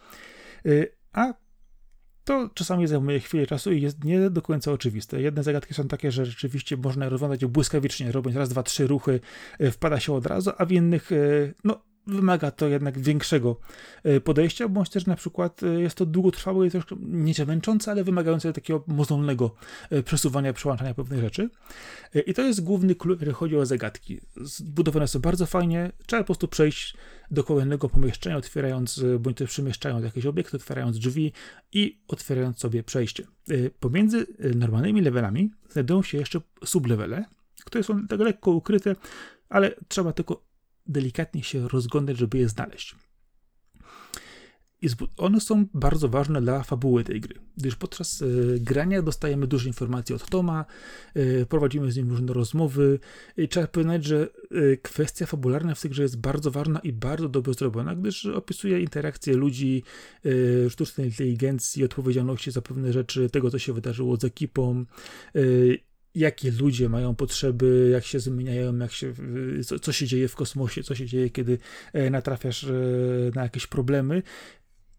e, a to czasami zajmuje chwilę czasu i jest nie do końca oczywiste. Jedne zagadki są takie, że rzeczywiście można rozwiązać błyskawicznie, robiąc raz, dwa, trzy ruchy, wpada się od razu, a w innych, no, wymaga to jednak większego e, podejścia, bądź też na przykład e, jest to długotrwałe i troszkę nieco męczące, ale wymagające takiego mozolnego e, przesuwania, przełączania pewnych rzeczy. I to jest główny klucz, jeżeli chodzi o zagadki. Zbudowane są bardzo fajnie, trzeba po prostu przejść do kolejnego pomieszczenia, otwierając, bądź też przemieszczając jakieś obiekty, otwierając drzwi i otwierając sobie przejście. Pomiędzy normalnymi levelami znajdują się jeszcze sublevele, które są tak lekko ukryte, ale trzeba tylko delikatnie się rozglądać, żeby je znaleźć. One są bardzo ważne dla fabuły tej gry, gdyż podczas y, grania dostajemy dużo informacji od Toma, y, prowadzimy z nim różne rozmowy i trzeba powiedzieć, że y, kwestia fabularna w tej grze jest bardzo ważna i bardzo dobrze zrobiona, gdyż opisuje interakcje ludzi, sztucznej inteligencji, odpowiedzialności za pewne rzeczy, tego co się wydarzyło z ekipą jakie ludzie mają potrzeby, jak się zmieniają, jak się, co, co się dzieje w kosmosie, co się dzieje, kiedy e, natrafiasz e, na jakieś problemy.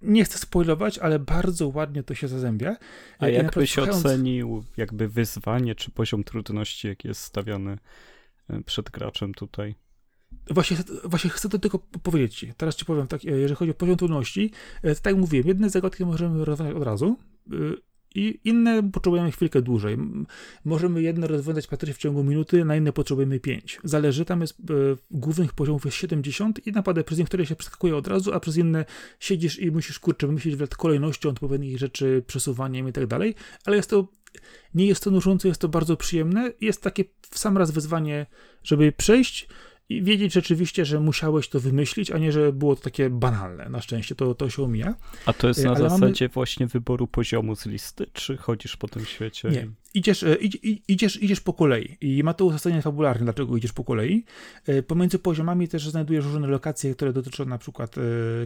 Nie chcę spoilować, ale bardzo ładnie to się zazębia. A jak byś słuchając... ocenił jakby wyzwanie czy poziom trudności, jaki jest stawiany e, przed graczem tutaj? Właśnie, właśnie chcę to tylko powiedzieć ci. Teraz ci powiem tak, jeżeli chodzi o poziom trudności, tak jak mówiłem, jedne zagadki możemy rozwiązać od razu, i inne potrzebujemy chwilkę dłużej. Możemy jedne rozwiązać praktycznie w ciągu minuty, na inne potrzebujemy 5. Zależy, tam jest e, głównych poziomów jest 70 i naprawdę przez niektóre się przeskakuje od razu, a przez inne siedzisz i musisz kurczę wymyślić w kolejnością odpowiednich rzeczy, przesuwaniem i tak dalej, ale jest to nie jest to nużące, jest to bardzo przyjemne. Jest takie w sam raz wyzwanie, żeby przejść i wiedzieć rzeczywiście, że musiałeś to wymyślić, a nie, że było to takie banalne. Na szczęście to, to się omija. A to jest e, na Ale zasadzie mamy... właśnie wyboru poziomu z listy, czy chodzisz po tym świecie? Nie. Idziesz, e, idziesz, idziesz po kolei i ma to uzasadnienie fabularne, dlaczego idziesz po kolei. E, pomiędzy poziomami też znajdujesz różne lokacje, które dotyczą na przykład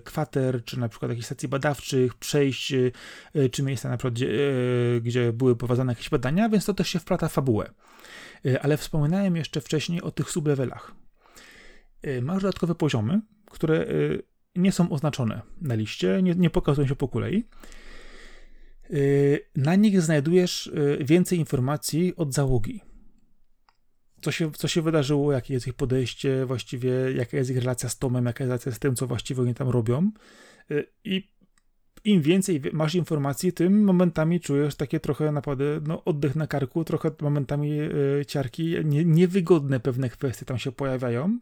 kwater, czy na przykład jakichś stacji badawczych, przejść, czy miejsca na przykład, gdzie, gdzie były prowadzone jakieś badania, więc to też się wplata w fabułę. Ale wspominałem jeszcze wcześniej o tych sublevelach. Y, masz dodatkowe poziomy, które y, nie są oznaczone na liście, nie, nie pokazują się po kolei. Y, na nich znajdujesz więcej informacji od załogi. Co się, co się wydarzyło, jakie jest ich podejście, właściwie jaka jest ich relacja z Tomem, jaka jest relacja z tym, co właściwie oni tam robią. I im więcej masz informacji, tym momentami czujesz takie trochę naprawdę no, oddech na karku, trochę momentami ciarki, nie, niewygodne pewne kwestie tam się pojawiają,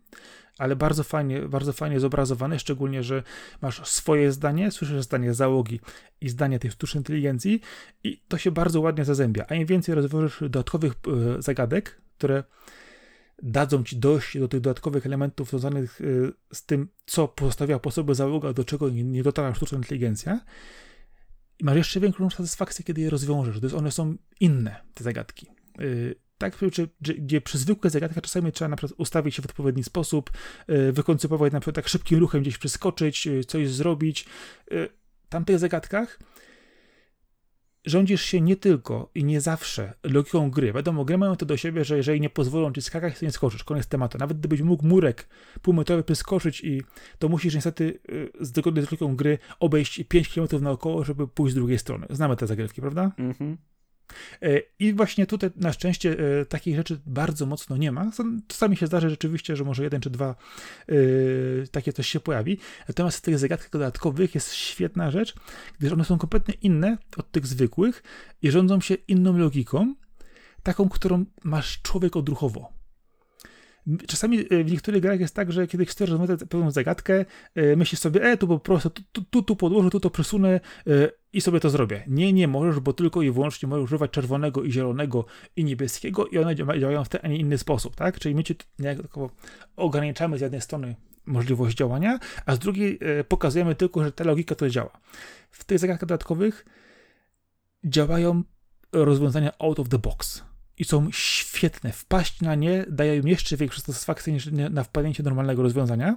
ale bardzo fajnie, bardzo fajnie zobrazowane, szczególnie, że masz swoje zdanie, słyszysz zdanie załogi i zdanie tej sztucznej inteligencji i to się bardzo ładnie zazębia. A im więcej rozwiążesz dodatkowych e, zagadek, które dadzą ci dojść do tych dodatkowych elementów związanych e, z tym, co pozostawia po sobie załoga, do czego nie, dotarła sztuczna inteligencja, i masz jeszcze większą satysfakcję, kiedy je rozwiążesz, gdyż one są inne, te zagadki. Tak, gdzie przy zwykłych zagadkach czasami trzeba na przykład ustawić się w odpowiedni sposób, yy, wykoncypować na przykład tak szybkim ruchem gdzieś przeskoczyć, yy, coś zrobić. Yy, tamtych zagadkach rządzisz się nie tylko i nie zawsze logiką gry. Wiadomo, gry mają to do siebie, że jeżeli nie pozwolą ci skakać, to nie skoczysz. Koniec tematu. Nawet gdybyś mógł murek półmetrowy przeskoczyć i to musisz niestety zgodnie z logiką gry obejść 5 km naokoło, żeby pójść z drugiej strony. Znamy te zagrywki, prawda? Mhm. E, I właśnie tutaj na szczęście e, takich rzeczy bardzo mocno nie ma. Czasami się zdarzy rzeczywiście, że może jeden czy dwa e, takie coś się pojawi. Natomiast w tych zagadkach dodatkowych jest świetna rzecz, gdyż one są kompletnie inne od tych zwykłych i rządzą się inną logiką, taką, którą masz człowiek odruchowo. Czasami w niektórych grach jest tak, że kiedy chcesz rozwiązać pewną zagadkę, myślisz sobie, e, tu po prostu, tu, tu, tu podłożę, tu to przesunę, i sobie to zrobię. Nie, nie możesz, bo tylko i wyłącznie możesz używać czerwonego i zielonego i niebieskiego i one działają w ten, a nie inny sposób, tak? Czyli my cię niejako ograniczamy z jednej strony możliwość działania, a z drugiej e, pokazujemy tylko, że ta logika to działa. W tych zagadkach dodatkowych działają rozwiązania out of the box i są świetne. Wpaść na nie daje im jeszcze większą satysfakcję niż na wpadnięcie normalnego rozwiązania.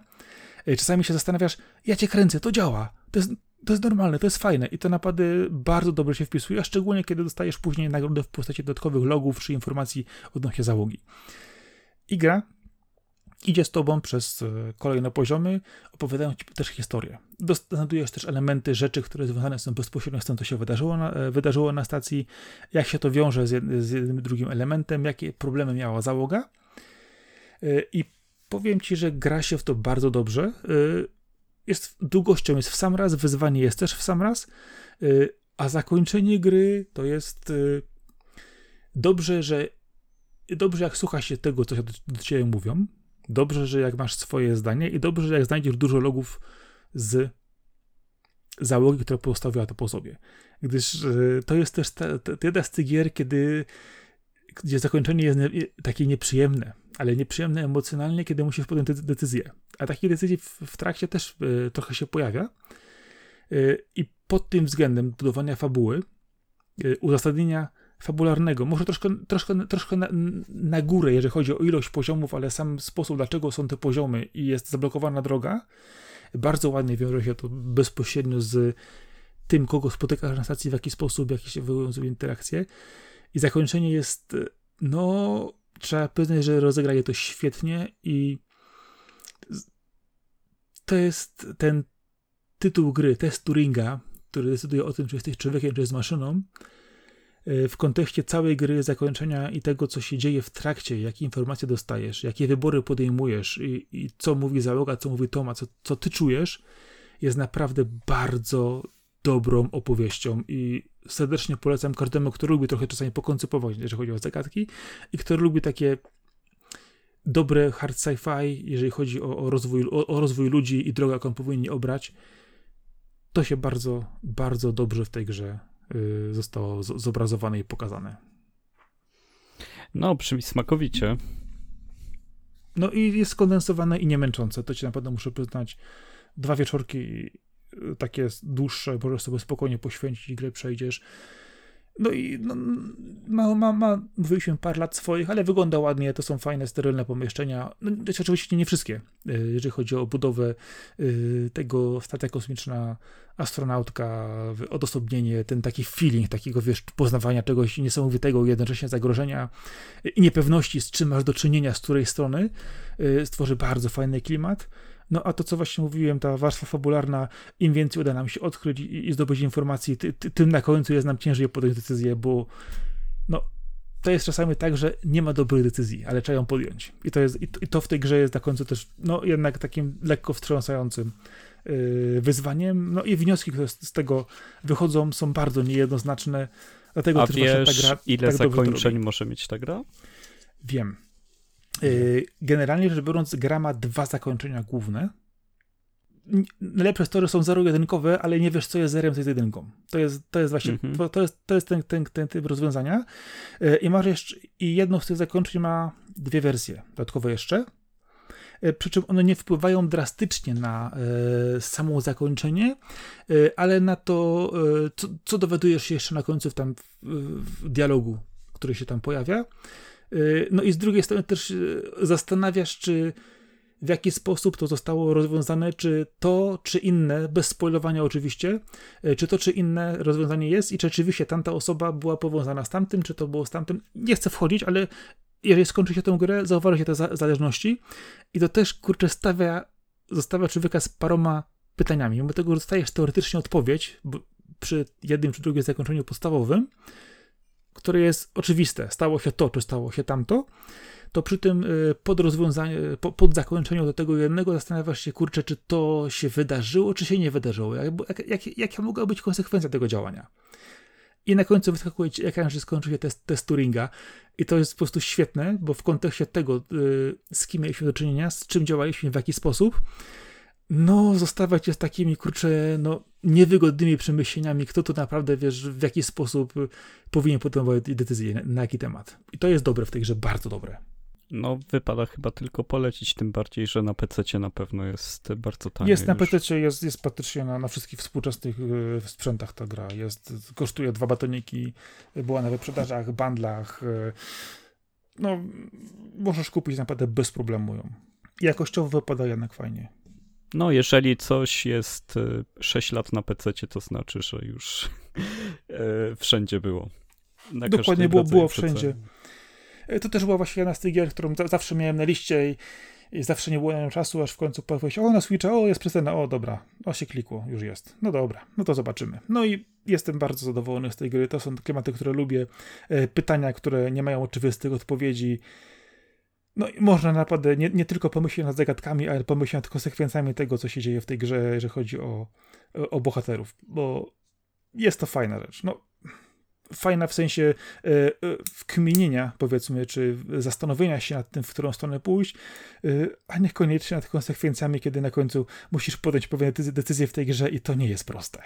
Czasami się zastanawiasz, ja cię kręcę, to działa, to jest, to jest normalne, to jest fajne i te napady bardzo dobrze się wpisują, a szczególnie kiedy dostajesz później nagrodę w postaci dodatkowych logów czy informacji odnośnie załogi. I gra idzie z tobą przez e, kolejne poziomy, opowiadają ci też historię. Znajdujesz też elementy, rzeczy, które związane są bezpośrednio z tym, co się wydarzyło na, e, wydarzyło na stacji, jak się to wiąże z, jed, z jednym drugim elementem, jakie problemy miała załoga. E, I powiem ci, że gra się w to bardzo dobrze. Jest długością jest w sam raz, wyzwanie jest też w sam raz, a zakończenie gry to jest dobrze, że dobrze jak słucha się tego, co się do, do ciebie mówią, Dobrze, że jak masz swoje zdanie i dobrze, że jak znajdziesz dużo logów z załogi, która postawiła to po sobie. Gdyż e, to jest też ta, ta, jedna z tych gier, kiedy, gdzie zakończenie jest nie, takie nieprzyjemne, ale nieprzyjemne emocjonalnie, kiedy musisz podjąć decyzję. A takich decyzji w, w trakcie też y, trochę się pojawia. Y, I pod tym względem budowania fabuły, y, uzasadnienia fabularnego, może troszkę, troszkę, troszkę na, na górę, jeżeli chodzi o ilość poziomów, ale sam sposób, dlaczego są te poziomy i jest zablokowana droga, bardzo ładnie wiąże się to bezpośrednio z tym, kogo spotykasz na stacji, w jaki sposób, jakie się wywiązują interakcje. I zakończenie jest, no, trzeba przyznać, że rozegrali to świetnie i to jest ten tytuł gry, test Turinga, który decyduje o tym, czy jesteś człowiekiem, czy jest maszyną, w kontekście całej gry, zakończenia i tego, co się dzieje w trakcie, jakie informacje dostajesz, jakie wybory podejmujesz i, i co mówi załoga, co mówi Toma, co, co ty czujesz, jest naprawdę bardzo dobrą opowieścią. I serdecznie polecam każdemu, kto lubi trochę czasami pokoncypować, jeżeli chodzi o zagadki i kto lubi takie dobre hard sci-fi, jeżeli chodzi o, o, rozwój, o, o rozwój ludzi i drogę, jaką powinni obrać, to się bardzo, bardzo dobrze w tej grze zostało zobrazowane i pokazane. No, brzmi smakowicie. No i jest skondensowane i niemęczące. To ci naprawdę muszę przyznać. Dwa wieczorki y, takie dłuższe, możesz sobie spokojnie poświęcić, grę przejdziesz. No i no, ma, ma, ma, mówiliśmy parę lat swoich, ale wygląda ładnie, to są fajne, sterylne pomieszczenia. No, jest oczywiście nie wszystkie, y, jeżeli chodzi o budowę y, tego stacja kosmiczna, astronautka, odosobnienie, ten taki feeling takiego, wiesz, poznawania czegoś niesamowitego, jednocześnie zagrożenia i niepewności, z czym masz do czynienia, z której strony, y, stworzy bardzo fajny klimat. No a to, co właśnie mówiłem, ta warstwa fabularna, im więcej uda nam się odkryć i, i zdobyć informacji, ty, ty, tym na końcu jest nam ciężej podjąć decyzję, bo no, to jest czasami tak, że nie ma dobrej decyzji, ale trzeba ją podjąć. I to, jest, i to, i to w tej grze jest na końcu też, no jednak takim lekko wstrząsającym yy, wyzwaniem. No i wnioski, które z, z, tego wychodzą, są bardzo niejednoznaczne. Dlatego A też wiesz, ta gra ile tak zakończeń może mieć ta gra? Wiem. Y, generalnie rzecz biorąc, gra ma dwa zakończenia główne. Najlepsze story są zero-jedynkowe, ale nie wiesz, co jest zerem, co jest jedynką. To jest, to jest właśnie, mm -hmm. to jest, to jest ten, ten, ten typ rozwiązania. Y, I masz jeszcze, i jedno z tych zakończeń ma dwie wersje dodatkowe jeszcze. Y, przy czym one nie wpływają drastycznie na samo zakończenie, ale na to, co, co dowiadujesz się jeszcze na końcu w, tam, w, w dialogu, który się tam pojawia. Y, no i z drugiej strony też y, zastanawiasz, czy w jaki sposób to zostało rozwiązane, czy to, czy inne, bez spoilowania oczywiście, y, czy to, czy inne rozwiązanie jest i czy rzeczywiście tamta osoba była powiązana z tamtym, czy to było z tamtym. Nie chcę wchodzić, ale jeżeli skończy się tę grę, zauważy się te zależności i to też, kurczę, stawia, zostawia człowieka z paroma pytaniami. Mimo tego, że dostajesz teoretycznie odpowiedź przy jednym czy drugim zakończeniu podstawowym, które jest oczywiste, stało się to, czy stało się tamto, to przy tym y, pod rozwiązaniu, pod zakończeniu do tego jednego zastanawiasz się, kurczę, czy to się wydarzyło, czy się nie wydarzyło, jak, jak, jaka mogła być konsekwencja tego działania. I na końcu wyskakuje ci ekran, że skończy się test, test Turinga. I to jest po prostu świetne, bo w kontekście tego, y, z kim mieliśmy do czynienia, z czym działaliśmy, w jaki sposób, no, zostawać się z takimi, kurczę, no, niewygodnymi przemyśleniami, kto tu naprawdę, wiesz, w jaki sposób powinien podejmować decyzję, na, na jaki temat. I to jest dobre w tej grze, bardzo dobre. No, wypada chyba tylko polecić, tym bardziej, że na PC na pewno jest bardzo tanie. Jest na PC, jest, jest praktycznie na, na wszystkich współczesnych y, sprzętach ta gra. Jest, kosztuje dwa batoniki, była na wyprzedażach, bandlach. Y, no, możesz kupić naprawdę bez problemu ją. Jakościowo wypada jednak fajnie. No, jeżeli coś jest 6 lat na PC, to znaczy, że już wszędzie było. Na Dokładnie było, było wszędzie. To też była właśnie jedna z tych gier, którą zawsze miałem na liście i i zawsze nie było na nią czasu, aż w końcu pojawiło się, o na Switcha, o jest przecena, o dobra, o się klikło, już jest. No dobra, no to zobaczymy. No i jestem bardzo zadowolony z tej gry, to są klimaty, które lubię, e, pytania, które nie mają oczywistych odpowiedzi. No i można naprawdę nie, nie tylko pomyśleć nad zagadkami, ale pomyśleć nad konsekwencjami tego, co się dzieje w tej grze, jeżeli chodzi o, o bohaterów, bo jest to fajna rzecz. No, fajna w sensie e, e, wkminienia, powiedzmy, czy zastanowienia się nad tym, w którą stronę pójść, e, a niekoniecznie nad konsekwencjami, kiedy na końcu musisz podjąć pewne decyzje w tej grze i to nie jest proste.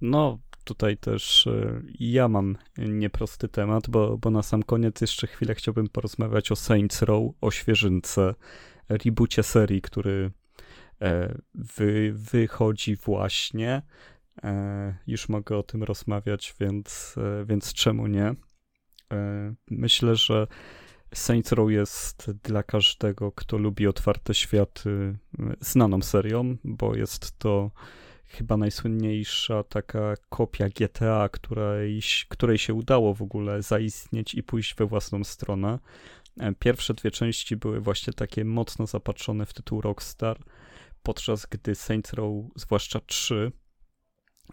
No, tutaj też ja mam nieprosty temat, bo, bo na sam koniec jeszcze chwilę chciałbym porozmawiać o Saints Row, o świeżynce, reboocie serii, który wy, wychodzi właśnie. E, już mogę o tym rozmawiać, więc, e, więc czemu nie? E, myślę, że Saints Row jest dla każdego, kto lubi otwarte światy, znaną serią, bo jest to chyba najsłynniejsza taka kopia GTA, której, której się udało w ogóle zaistnieć i pójść we własną stronę. Pierwsze dwie części były właśnie takie mocno zapatrzone w tytuł Rockstar, podczas gdy Saints Row, zwłaszcza 3,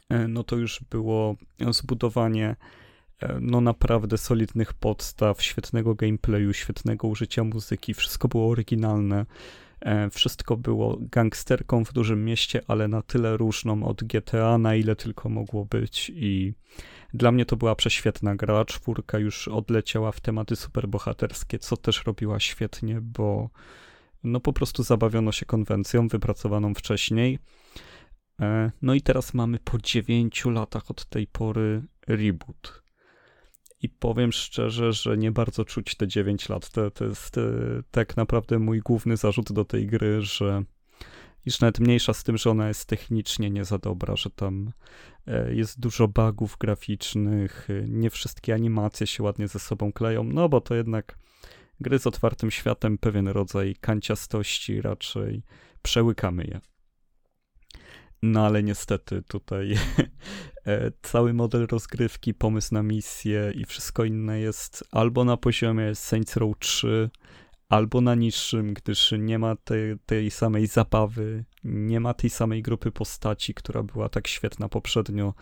E, no to już było zbudowanie e, no naprawdę solidnych podstaw, świetnego gameplayu, świetnego użycia muzyki, wszystko było oryginalne. E, wszystko było gangsterką w dużym mieście, ale na tyle różną od GTA, na ile tylko mogło być. I dla mnie to była prześwietna gra. Czwórka już odleciała w tematy superbohaterskie, co też robiła świetnie, bo no po prostu zabawiono się konwencją wypracowaną wcześniej. E, no i teraz mamy po 9 latach od tej pory reboot. I powiem szczerze, że nie bardzo czuć te 9 lat. To, to jest e, tak naprawdę mój główny zarzut do tej gry, że już nawet mniejsza z tym, że ona jest technicznie nie za dobra, że tam e, jest dużo bugów graficznych, nie wszystkie animacje się ładnie ze sobą kleją, no bo to jednak gry z otwartym światem, pewien rodzaj kanciastości, raczej przełykamy je. No ale niestety tutaj e, cały model rozgrywki, pomysł na misję i wszystko inne jest albo na poziomie Saints Row 3, albo na niższym, gdyż nie ma tej, tej samej zabawy, nie ma tej samej grupy postaci, która była tak świetna poprzednio.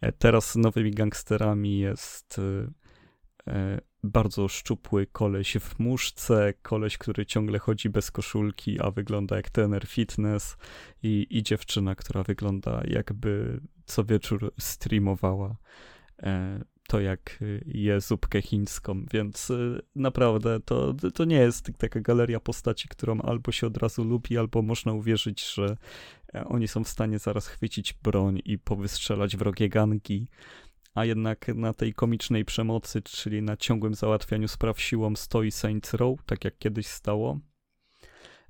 E, teraz nowymi gangsterami jest e, bardzo szczupły koleś w muszce, koleś, który ciągle chodzi bez koszulki, a wygląda jak tener fitness i, i dziewczyna, która wygląda jakby co wieczór streamowała e, to jak je zupkę chińską, więc e, naprawdę to, to nie jest taka galeria postaci, którą albo się od razu lubi, albo można uwierzyć, że e, oni są w stanie zaraz chwycić broń i powystrzelać wrogie gangi a jednak na tej komicznej przemocy, czyli na ciągłym załatwianiu spraw siłą stoi Saints Row, tak jak kiedyś stało.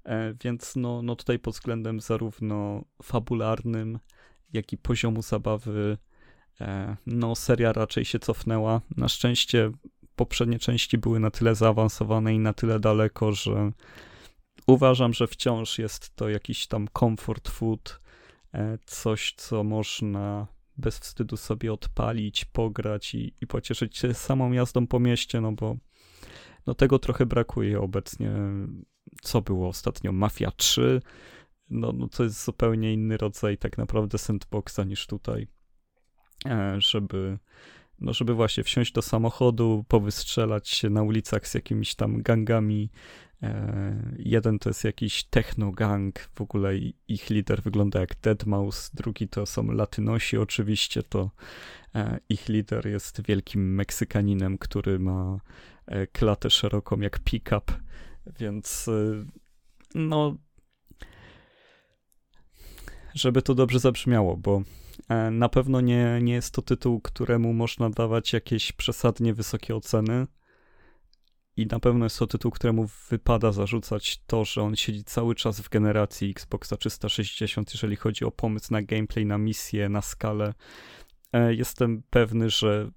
E, więc no, no tutaj pod względem zarówno fabularnym, jak i poziomu zabawy, e, no seria raczej się cofnęła. Na szczęście poprzednie części były na tyle zaawansowane i na tyle daleko, że uważam, że wciąż jest to jakiś tam comfort food, e, coś, co można bez wstydu sobie odpalić, pograć i, i pocieszyć się samą jazdą po mieście, no bo no tego trochę brakuje obecnie. Co było ostatnio? Mafia 3? No, no to jest zupełnie inny rodzaj tak naprawdę sandboxa niż tutaj. E, żeby, no żeby właśnie wsiąść do samochodu, powystrzelać się na ulicach z jakimiś tam gangami, jeden to jest jakiś techno-gang, w ogóle ich lider wygląda jak Deadmau5, drugi to są Latynosi oczywiście, to e, ich lider jest wielkim Meksykaninem, który ma e, klatę szeroką jak pick-up, więc no żeby to dobrze zabrzmiało, bo na pewno nie, nie jest to tytuł, któremu można dawać jakieś przesadnie wysokie oceny, i na pewno jest to tytuł, któremu wypada zarzucać to, że on siedzi cały czas w generacji Xboxa 360, jeżeli chodzi o pomysł na gameplay, na misję, na skalę. E, jestem pewny, że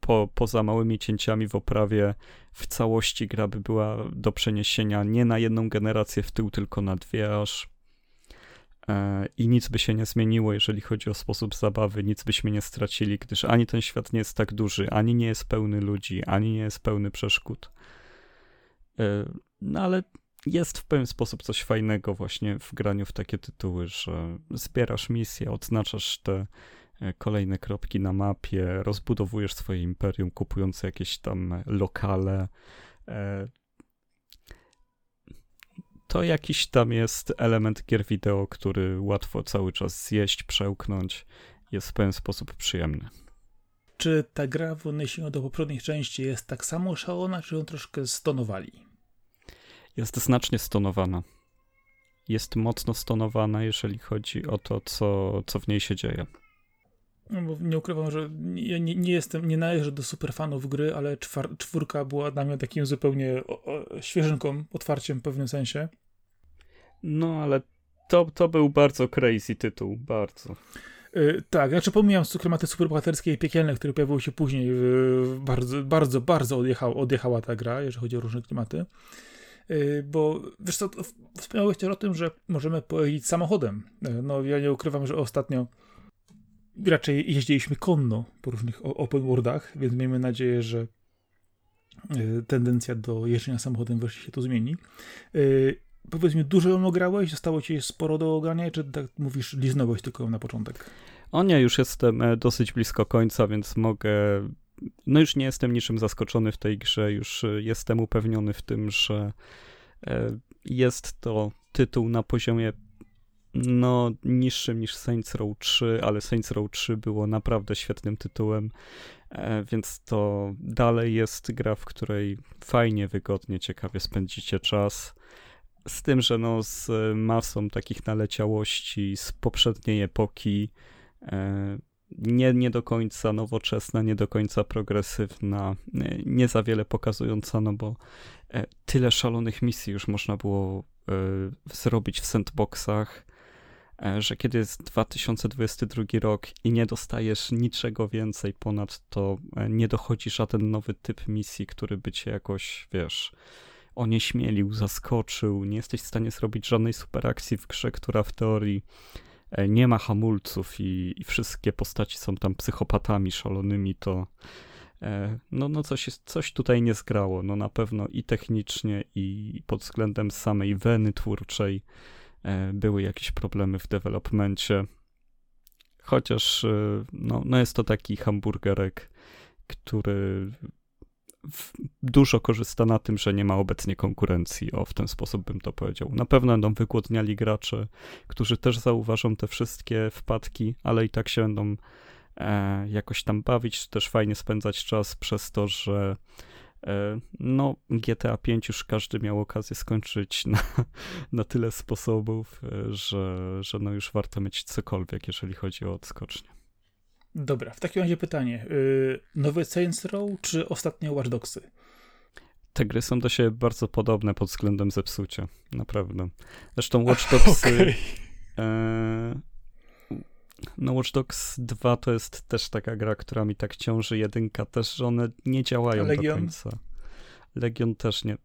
po, poza małymi cięciami w oprawie w całości gra by była do przeniesienia nie na jedną generację w tył, tylko na dwie aż. E, I nic by się nie zmieniło, jeżeli chodzi o sposób zabawy, nic byśmy nie stracili, gdyż ani ten świat nie jest tak duży, ani nie jest pełny ludzi, ani nie jest pełny przeszkód. E, no ale jest w pewien sposób coś fajnego właśnie w graniu w takie tytuły, że zbierasz misje, odznaczasz te e, kolejne kropki na mapie, rozbudowujesz swoje imperium, kupując jakieś tam lokale. To jakiś tam jest element gier wideo, który łatwo cały czas zjeść, przełknąć. Jest w pewien sposób przyjemny. Czy ta gra w odniesieniu do poprzednich części jest tak samo szalona, czy ją troszkę stonowali? jest znacznie stonowana. Jest mocno stonowana, jeżeli chodzi o to, co, co w niej się dzieje. No bo nie ukrywam, że nie, nie, nie jestem, nie należę do superfanów gry, ale czwar, czwórka była dla mnie takim zupełnie o, o, świeżynką, otwarciem w pewnym sensie. No, ale to, to był bardzo crazy tytuł, bardzo. Yy, tak, znaczy pomijam klimaty superbohaterskie i piekielne, które pojawiły się później, yy, bardzo, bardzo, bardzo odjechał, odjechała ta gra, jeżeli chodzi o różne klimaty. Y, bo wiesz co, wspomniałeś też o tym, że możemy pojeździć samochodem. Y, no ja nie ukrywam, że ostatnio raczej jeździliśmy konno po różnych open worldach, więc miejmy nadzieję, że y, tendencja do jeżdżenia samochodem wreszcie się tu zmieni. Powiedz mi, dużo ją ograłeś? Zostało ci sporo do ogrania, czy tak mówisz, liznąłeś tylko na początek? O nie, już jestem e, dosyć blisko końca, więc mogę no już nie jestem niczym zaskoczony w tej grze, już e, jestem upewniony w tym, że e, jest to tytuł na poziomie no niższym niż Saints Row 3, ale Saints Row 3 było naprawdę świetnym tytułem, e, więc to dalej jest gra, w której fajnie, wygodnie, ciekawie spędzicie czas. Z tym, że no z masą takich naleciałości z poprzedniej epoki, nie, nie do końca nowoczesna, nie do końca progresywna, nie za wiele pokazująca, no bo e, tyle szalonych misji już można było e, zrobić w sandboxach, e, że kiedy jest 2022 rok i nie dostajesz niczego więcej ponad to, nie dochodzi żaden nowy typ misji, który by cię jakoś, wiesz, onieśmielił, zaskoczył, nie jesteś w stanie zrobić żadnej superakcji w grze, która w teorii E, nie ma hamulców i, i wszystkie postaci są tam psychopatami szalonymi, to e, no, no coś, jest, coś tutaj nie zgrało. No na pewno i technicznie, i pod względem samej weny twórczej e, były jakieś problemy w developmencie. Chociaż no, no jest to taki hamburgerek, który dużo korzysta na tym, że nie ma obecnie konkurencji. O, w ten sposób bym to powiedział. Na pewno będą wygłodniali gracze, którzy też zauważą te wszystkie wpadki, ale i tak się będą e, jakoś tam bawić, też fajnie spędzać czas przez to, że e, no, GTA 5 już każdy miał okazję skończyć na, na tyle sposobów, e, że, że no już warto mieć cokolwiek, jeżeli chodzi o odskocznie. Dobra, w takim razie pytanie. Yy, nowy Saints Row czy ostatnie Watch Dogsy? Te gry są do siebie bardzo podobne pod względem zepsucia. Naprawdę. Zresztą Watch Dogs... Okay. E, no Watch Dogs 2 to jest też taka gra, która mi tak ciąży. Jedynka też, że one nie działają Legion? do końca. Legion też nie.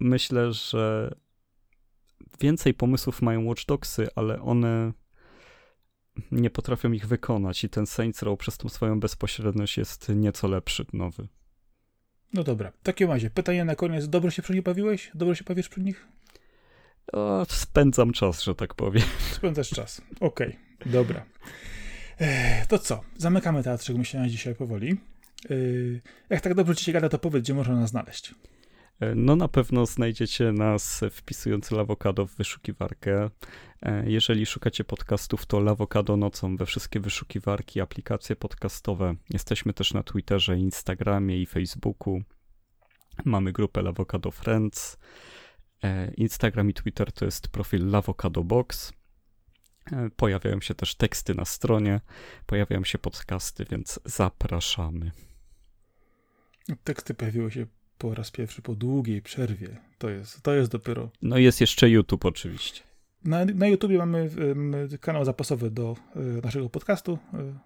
Myślę, że więcej pomysłów mają Watch Dogsy, ale one nie potrafią ich wykonać i ten Saints Row przez tą swoją bezpośredność jest nieco lepszy, nowy. No dobra, w takim razie pytanie na koniec. Dobrze się przy nich bawiłeś? Dobrze się bawisz przy nich? O, spędzam czas, że tak powiem. Spędzasz czas. Okej, okay, dobra. To co? Zamykamy teatrzyk myślenia dzisiaj powoli. Jak tak dobrze ci się gada, to powiedz, gdzie można nas znaleźć. E, no na pewno znajdziecie nas wpisując Lawokado w wyszukiwarkę. E, jeżeli szukacie podcastów, to Lawokado nocą we wszystkie wyszukiwarki, aplikacje podcastowe. Jesteśmy też na Twitterze, Instagramie i Facebooku. Mamy grupę Lawokado Friends. E, Instagram i Twitter to jest profil Lawokado Box. Pojawiają się też teksty na stronie, pojawiają się podcasty, więc zapraszamy. Teksty pojawiły się po raz pierwszy po długiej przerwie. To jest, to jest dopiero. No jest jeszcze YouTube oczywiście. Na, na YouTubie mamy kanał zapasowy do e, naszego podcastu. E,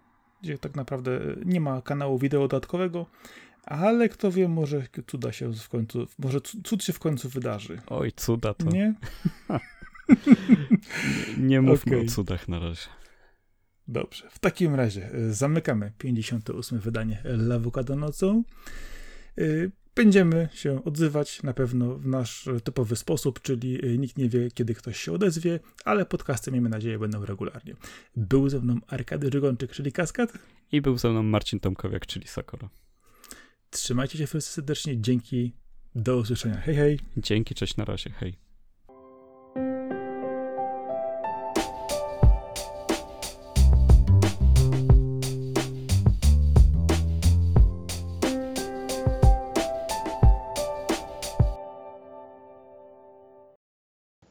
gdzie tak naprawdę nie ma kanału wideo dodatkowego, ale kto wie, może cuda się w końcu, może cud się w końcu wydarzy. Oj, cuda to. Nie? nie, mówmy okay. o cudach na razie. Dobrze, w takim razie e, zamykamy 58 wydanie Lawokado nocą. E, będziemy się odzywać na pewno w nasz typowy sposób, czyli e, nikt nie wie, kiedy ktoś się odezwie, ale podcasty, miejmy nadzieję, będą regularnie. Był ze mną Arkady Rygonczyk, czyli Kaskad. I był ze mną Marcin Tomkowiak, czyli Sakora. Trzymajcie się wszyscy serdecznie, dzięki, do usłyszenia. Hej, hej. Dzięki, cześć, na razie, hej.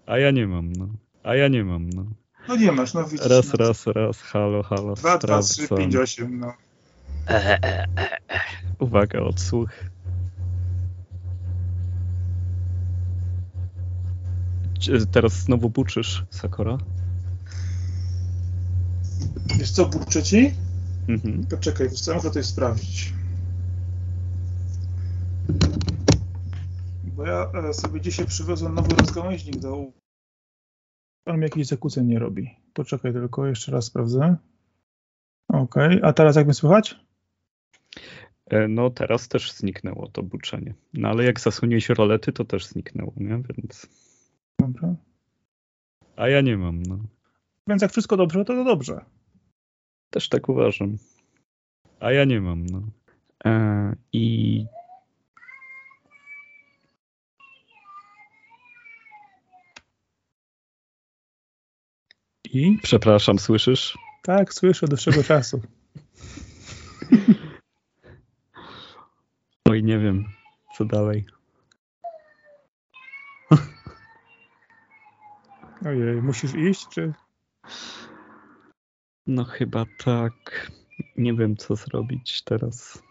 A ja nie mam, no. A ja nie mam, no. No nie masz, no widzisz. Raz, no. raz, raz, halo, halo. 2, 2, 3, 5, 8, no. E, e, e. Uwaga, odsłuch. Teraz znowu buczysz, Sakora? Wiesz co, buczę ci? Mhm. Poczekaj, co, muszę tutaj sprawdzić. Bo ja e, sobie dzisiaj przywiozłem nowy rozgałęźnik do... On mi jakieś zakłóceń nie robi. Poczekaj tylko, jeszcze raz sprawdzę. Okej, okay. a teraz jak mnie słychać? E, no teraz też zniknęło to buczenie. No ale jak zasłoniłeś rolety, to też zniknęło, nie? Więc... Dobra. A ja nie mam, no. Więc jak wszystko dobrze, to to dobrze. Też tak uważam. A ja nie mam, no. E, I I? Przepraszam, słyszysz? Tak, słyszę od dłuższego czasu. Oj, nie wiem, co dalej. Ojej, musisz iść, czy? No chyba tak. Nie wiem, co zrobić teraz.